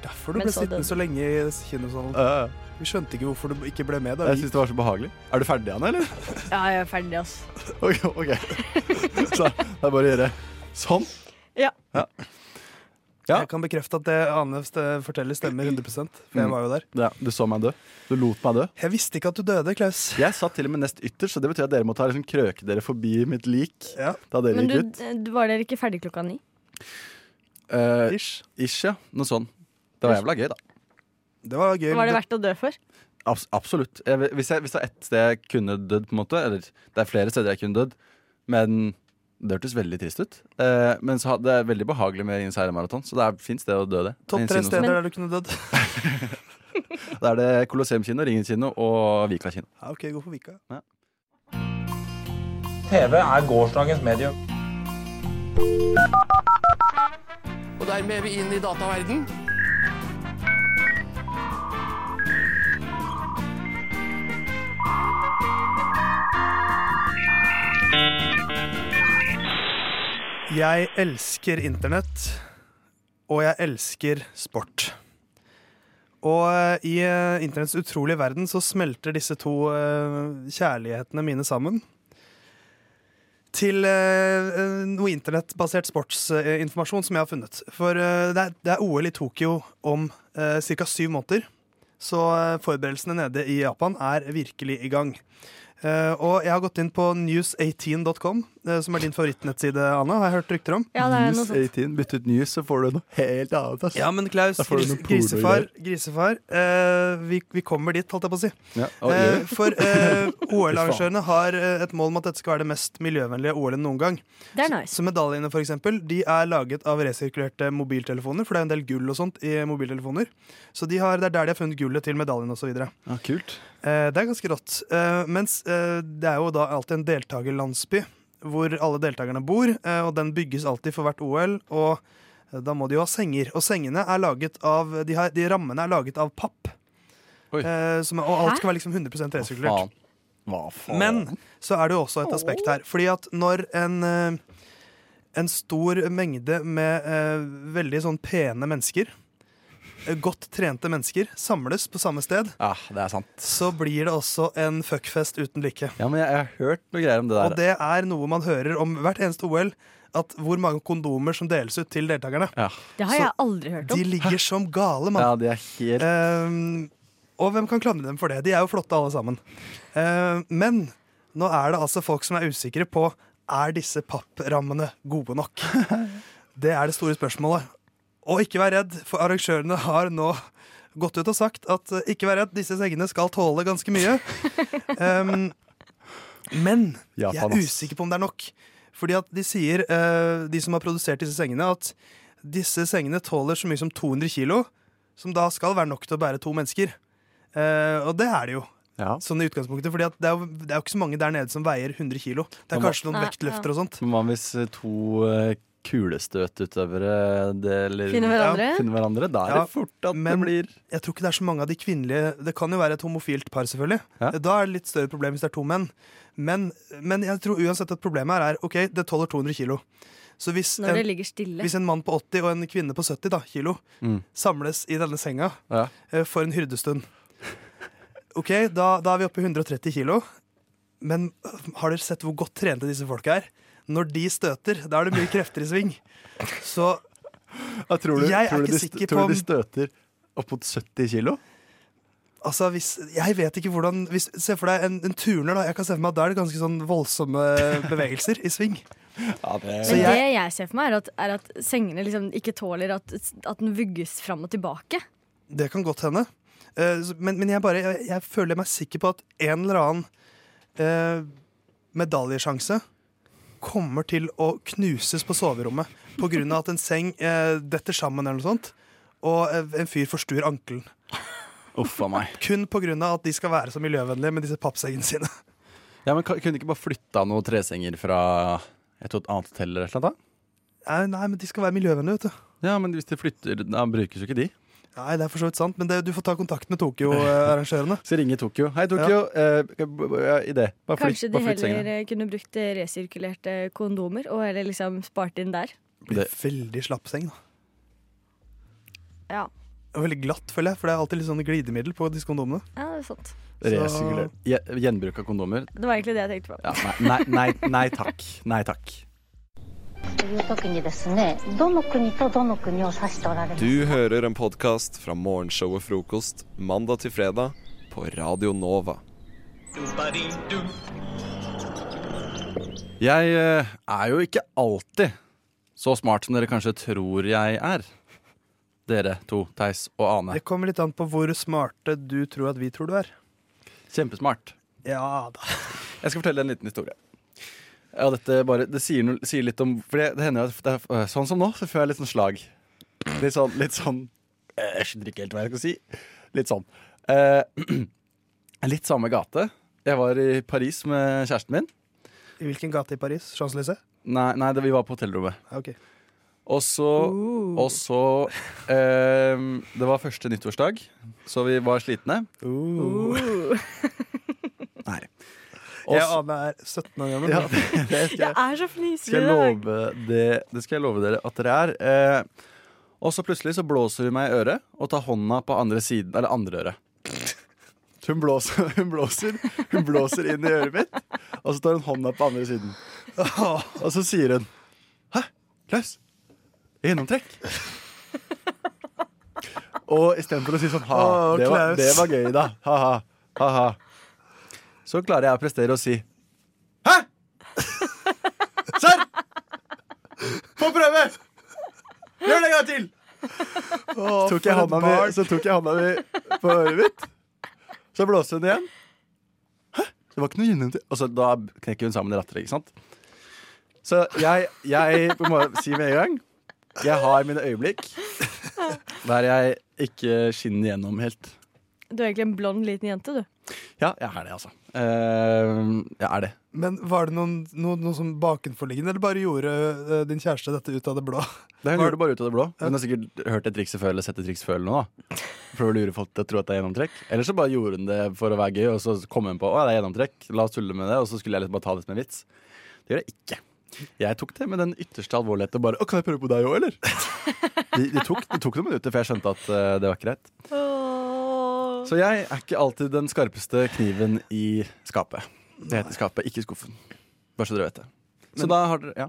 Derfor du Men ble så sittende så lenge i kinosalen. Ja, ja. Vi skjønte ikke hvorfor du ikke ble med. da Jeg syns det var så behagelig. Er du ferdig, Anne, eller? Ja, jeg er ferdig, ass. Ok, ok. Så det er bare å gjøre sånn. Ja. Ja. Jeg kan bekrefte at det Ane st- forteller stemmer 100 for jeg Mm. var jo der. Ja, du så meg dø. Du lot meg dø. Jeg visste ikke at du døde, Klaus. Jeg satt til og med nest ytterst, så det betyr at dere må ta liksom krøke dere forbi mitt lik da dere Men gikk du, ut. du var dere ikke ferdig klokka ni? Eh, ish. ja. Noe sånn. Det var jævla gøy, da. Det var gøy. Var det verdt å dø for? Abs absolutt. Jeg, hvis, jeg, hvis det er ett sted jeg kunne dødd, på en måte Eller det er flere steder jeg kunne dødd, men det hørtes veldig trist ut. Eh, men så, det er veldig behagelig med Ringenes herre-maraton, så det er fint sted å dø det. Topp tre steder der du kunne dødd. Da er det Colosseum kino, Ringen kino og Vika kino. Ja, ok, gå for Vika. TV er gårsdagens medium. Og dermed er vi inn i dataverden. Jeg elsker internett, og jeg elsker sport. Og eh, i eh, internetts utrolige verden så smelter disse to eh, kjærlighetene mine sammen. Til noe internettbasert sportsinformasjon som jeg har funnet. For det, er, OL i Tokyo om ca. syv måneder. Så forberedelsene nede i Japan er virkelig i gang. Eh, og jeg har gått inn på news18.com, eh, som er din favorittnettside, Anna. Har jeg hørt rykter om? Ja, det er News 18, bytt ut news, så får du noe helt annet. Altså. Ja, men Klaus, gris, grisefar, grisefar eh, vi, vi kommer dit, holdt jeg på å si. Ja, og Eh, gjør for eh, OL-arrangørene har eh, et mål om at dette skal være det mest miljøvennlige OL-en noen gang. Det er nice. Så medaljene for eksempel, de er laget av resirkulerte mobiltelefoner, for det er en del gull og sånt i mobiltelefoner. Så de har, det er der de har funnet gullet til medaljene osv. Ja, kult. Eh, det er ganske rått. Eh, mens eh, det er jo da alltid en deltakerlandsby hvor alle deltakerne bor, eh, og den bygges alltid for hvert OL. Og eh, da må de jo ha senger. Og sengene er laget av De, har, de rammene er laget av papp. Eh, som, og alt skal være liksom 100 resirkulert. Hva faen? Men så er det jo også et aspekt her. Fordi at når en, en stor mengde med eh, veldig sånn pene mennesker, godt trente mennesker, samles på samme sted, Ja, det er sant. så blir det også en fuckfest uten like. Ja, men jeg, jeg har hørt noe greier om det der. Og det er noe man hører om hvert eneste OL. At hvor mange kondomer som deles ut til deltakerne. Ja. Det har Så jeg aldri hørt om. De ligger som gale, mann. Ja, de er helt Ehm, og hvem kan klandre dem for det? De er jo flotte alle sammen. Ehm, men nå er det altså folk som er usikre på Er disse papprammene gode nok. Det er det store spørsmålet. Og ikke vær redd, for arrangørene har nå gått ut og sagt at eh, ikke vær redd, disse sengene skal tåle ganske mye. Um, men jeg er usikker på om det er nok. Fordi at de sier, eh, de som har produsert disse sengene, at disse sengene tåler så mye som 200 kilo, som da skal være nok til å bære to mennesker. Eh, og det er det jo. Sånn i utgangspunktet, fordi at det er, jo, det er jo ikke så mange der nede som veier 100 kilo. Det er kanskje noen Nei, vektløfter og sånt. Men hva hvis to kulestøtutøvere det, eller, Finner hverandre? Ja, finner hverandre. Da er Ja, det fort at men det blir jeg tror ikke det er så mange av de kvinnelige Det kan jo være et homofilt par, selvfølgelig. Ja. Da er det litt større problem hvis det er to menn. Men, men jeg tror uansett at problemet her er OK, det tåler 200 kilo. Så hvis Når en, det ligger stille. hvis en mann på 80 og en kvinne på 70 da, kilo Mm. samles i denne senga Ja. eh, for en hyrdestund OK, da, da er vi oppe i 130 kilo. Men har dere sett hvor godt trente disse folka er? Når de støter, da er det mye krefter i sving. Så jeg, tror du, jeg er tror er ikke de, sikker tror på du de støter opp mot 70 kilo? Altså, hvis, jeg vet ikke hvordan hvis, Se for deg en, en turner. da Jeg kan se for meg at Da er det ganske sånn voldsomme bevegelser i sving. Ja, det, Så Men jeg- det jeg ser for meg, er at, er at sengene liksom ikke tåler at, at den vugges fram og tilbake. Det kan godt hende. Eh, men, men jeg, bare, jeg, jeg føler meg sikker på at en eller annen eh, medaljesjanse kommer til å knuses på soverommet av at en seng eh, detter sammen eller noe sånt, og eh, en fyr forstuer ankelen. Uffa meg. Kun av at de skal være så miljøvennlige med disse pappsengene sine. Ja, men Kunne de ikke bare flytta noen tresenger fra et annet hotell eller et eller annet? da? Nei, nei, men de skal være miljøvennlige, vet du. Ja, men hvis de flytter, da brukes jo ikke de. Nei, det er for så vidt sant, men det, du får ta kontakt med Tokyo-arrangørene. Så ringer Tokyo. Hei, Tokyo. Eh, ja, idé. Bare flytt, Kanskje de heller sengene. eh, kunne brukt eh, resirkulerte kondomer og heller liksom spart inn der. Blir veldig slapp seng, da. Ja, Og veldig glatt, føler jeg, for det er alltid litt sånn glidemiddel på disse kondomene. ja det er sant. Resirkulert. Gjenbruk av kondomer. Det var egentlig det jeg tenkte på. Ja, nei, nei, nei, nei takk. Nei takk. Du hører en podkast fra morgenshowet Frokost mandag til fredag på Radio Nova. Jeg eh, er jo ikke alltid så smart som dere kanskje tror jeg er. Dere to, Theis og Ane. Det kommer litt an på hvor smarte du tror at vi tror du er. Kjempesmart. Ja da. Jeg skal fortelle en liten historie. Ja, dette bare, det sier, noe, sier litt om For det, det hender at det er, sånn som nå, så føler jeg litt sånn slag. Litt sånn, litt sånn eh, Jeg skjønner ikke helt hva jeg skal si. Litt sånn. Eh, litt samme gate. Jeg var i Paris med kjæresten min. I hvilken gate i Paris? Champs-Élysées? Nei, nei det, vi var på hotellrommet. Okay. ok. Og så, og så eh, Det var første nyttårsdag, så vi var slitne. Nei. Jeg er 17 år gammel. Ja, det, det, skal Jeg jeg, er så fnisig i dag. det, det skal jeg love dere at dere er. Eh, og så plutselig så blåser hun meg i øret og tar hånda på andre siden, eller andre øret. Hun blåser, hun, blåser, hun blåser inn i øret mitt, og så tar hun hånda på andre siden. Og så sier hun Hæ, Klaus? Gjennomtrekk? Og istedenfor å si sånn ha, det, var, det var gøy, da. Ha-ha. Så klarer jeg å prestere å si Hæ? Serr! Få prøve! Gjør det en gang til! så, tok jeg hånda mi, så tok jeg hånda mi på øret mitt. Så blåste hun igjen. Hæ? Det var ikke noe gjennomtrekk. Og så da knekker hun sammen i latter, ikke sant? Så jeg, jeg må si med en gang Jeg har mine øyeblikk der jeg ikke skinner gjennom helt. Du er egentlig en blond liten jente, du. Ja, jeg er det, altså. Eh, jeg er det. Men var det noen, noe, noe som bakenforliggende, eller bare gjorde uh, din kjæreste dette ut av det blå? Det hun gjorde det bare ut av det blå. Hun har sikkert hørt et triks før eller sett et triks før. eller noe da. Prøver å lure folk til å tro at det er gjennomtrekk. Eller så bare gjorde hun det for å være gøy, og så kom hun på å, det er gjennomtrekk. La oss tulle med det, og så skulle jeg liksom bare ta det som en vits. Det gjør jeg ikke. Jeg tok det med den ytterste alvorlighet og bare Å, kan jeg prøve på deg òg, eller? Det de tok, de tok noen minutter for jeg skjønte at uh, det var ikke greit. Så jeg er ikke alltid den skarpeste kniven i skapet. Det heter skapet, ikke skuffen. Bare så dere vet det. Så Men- da har dere Ja.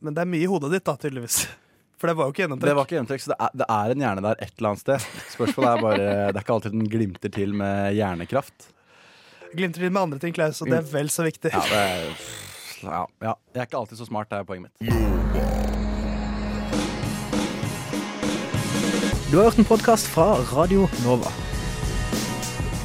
Men det er mye i hodet ditt, da, tydeligvis. For det var jo ikke gjennomtrekk. Det var ikke gjennomtrekk, så det er, det er en hjerne der et eller annet sted. Spørsmålet er bare Det er ikke alltid den glimter til med hjernekraft. Glimter til med andre ting, Klaus, og det er vel så viktig. Ja, det er, ja, ja. Jeg er ikke alltid så smart, det er poenget mitt. Du har hørt en podkast fra Radio Nova.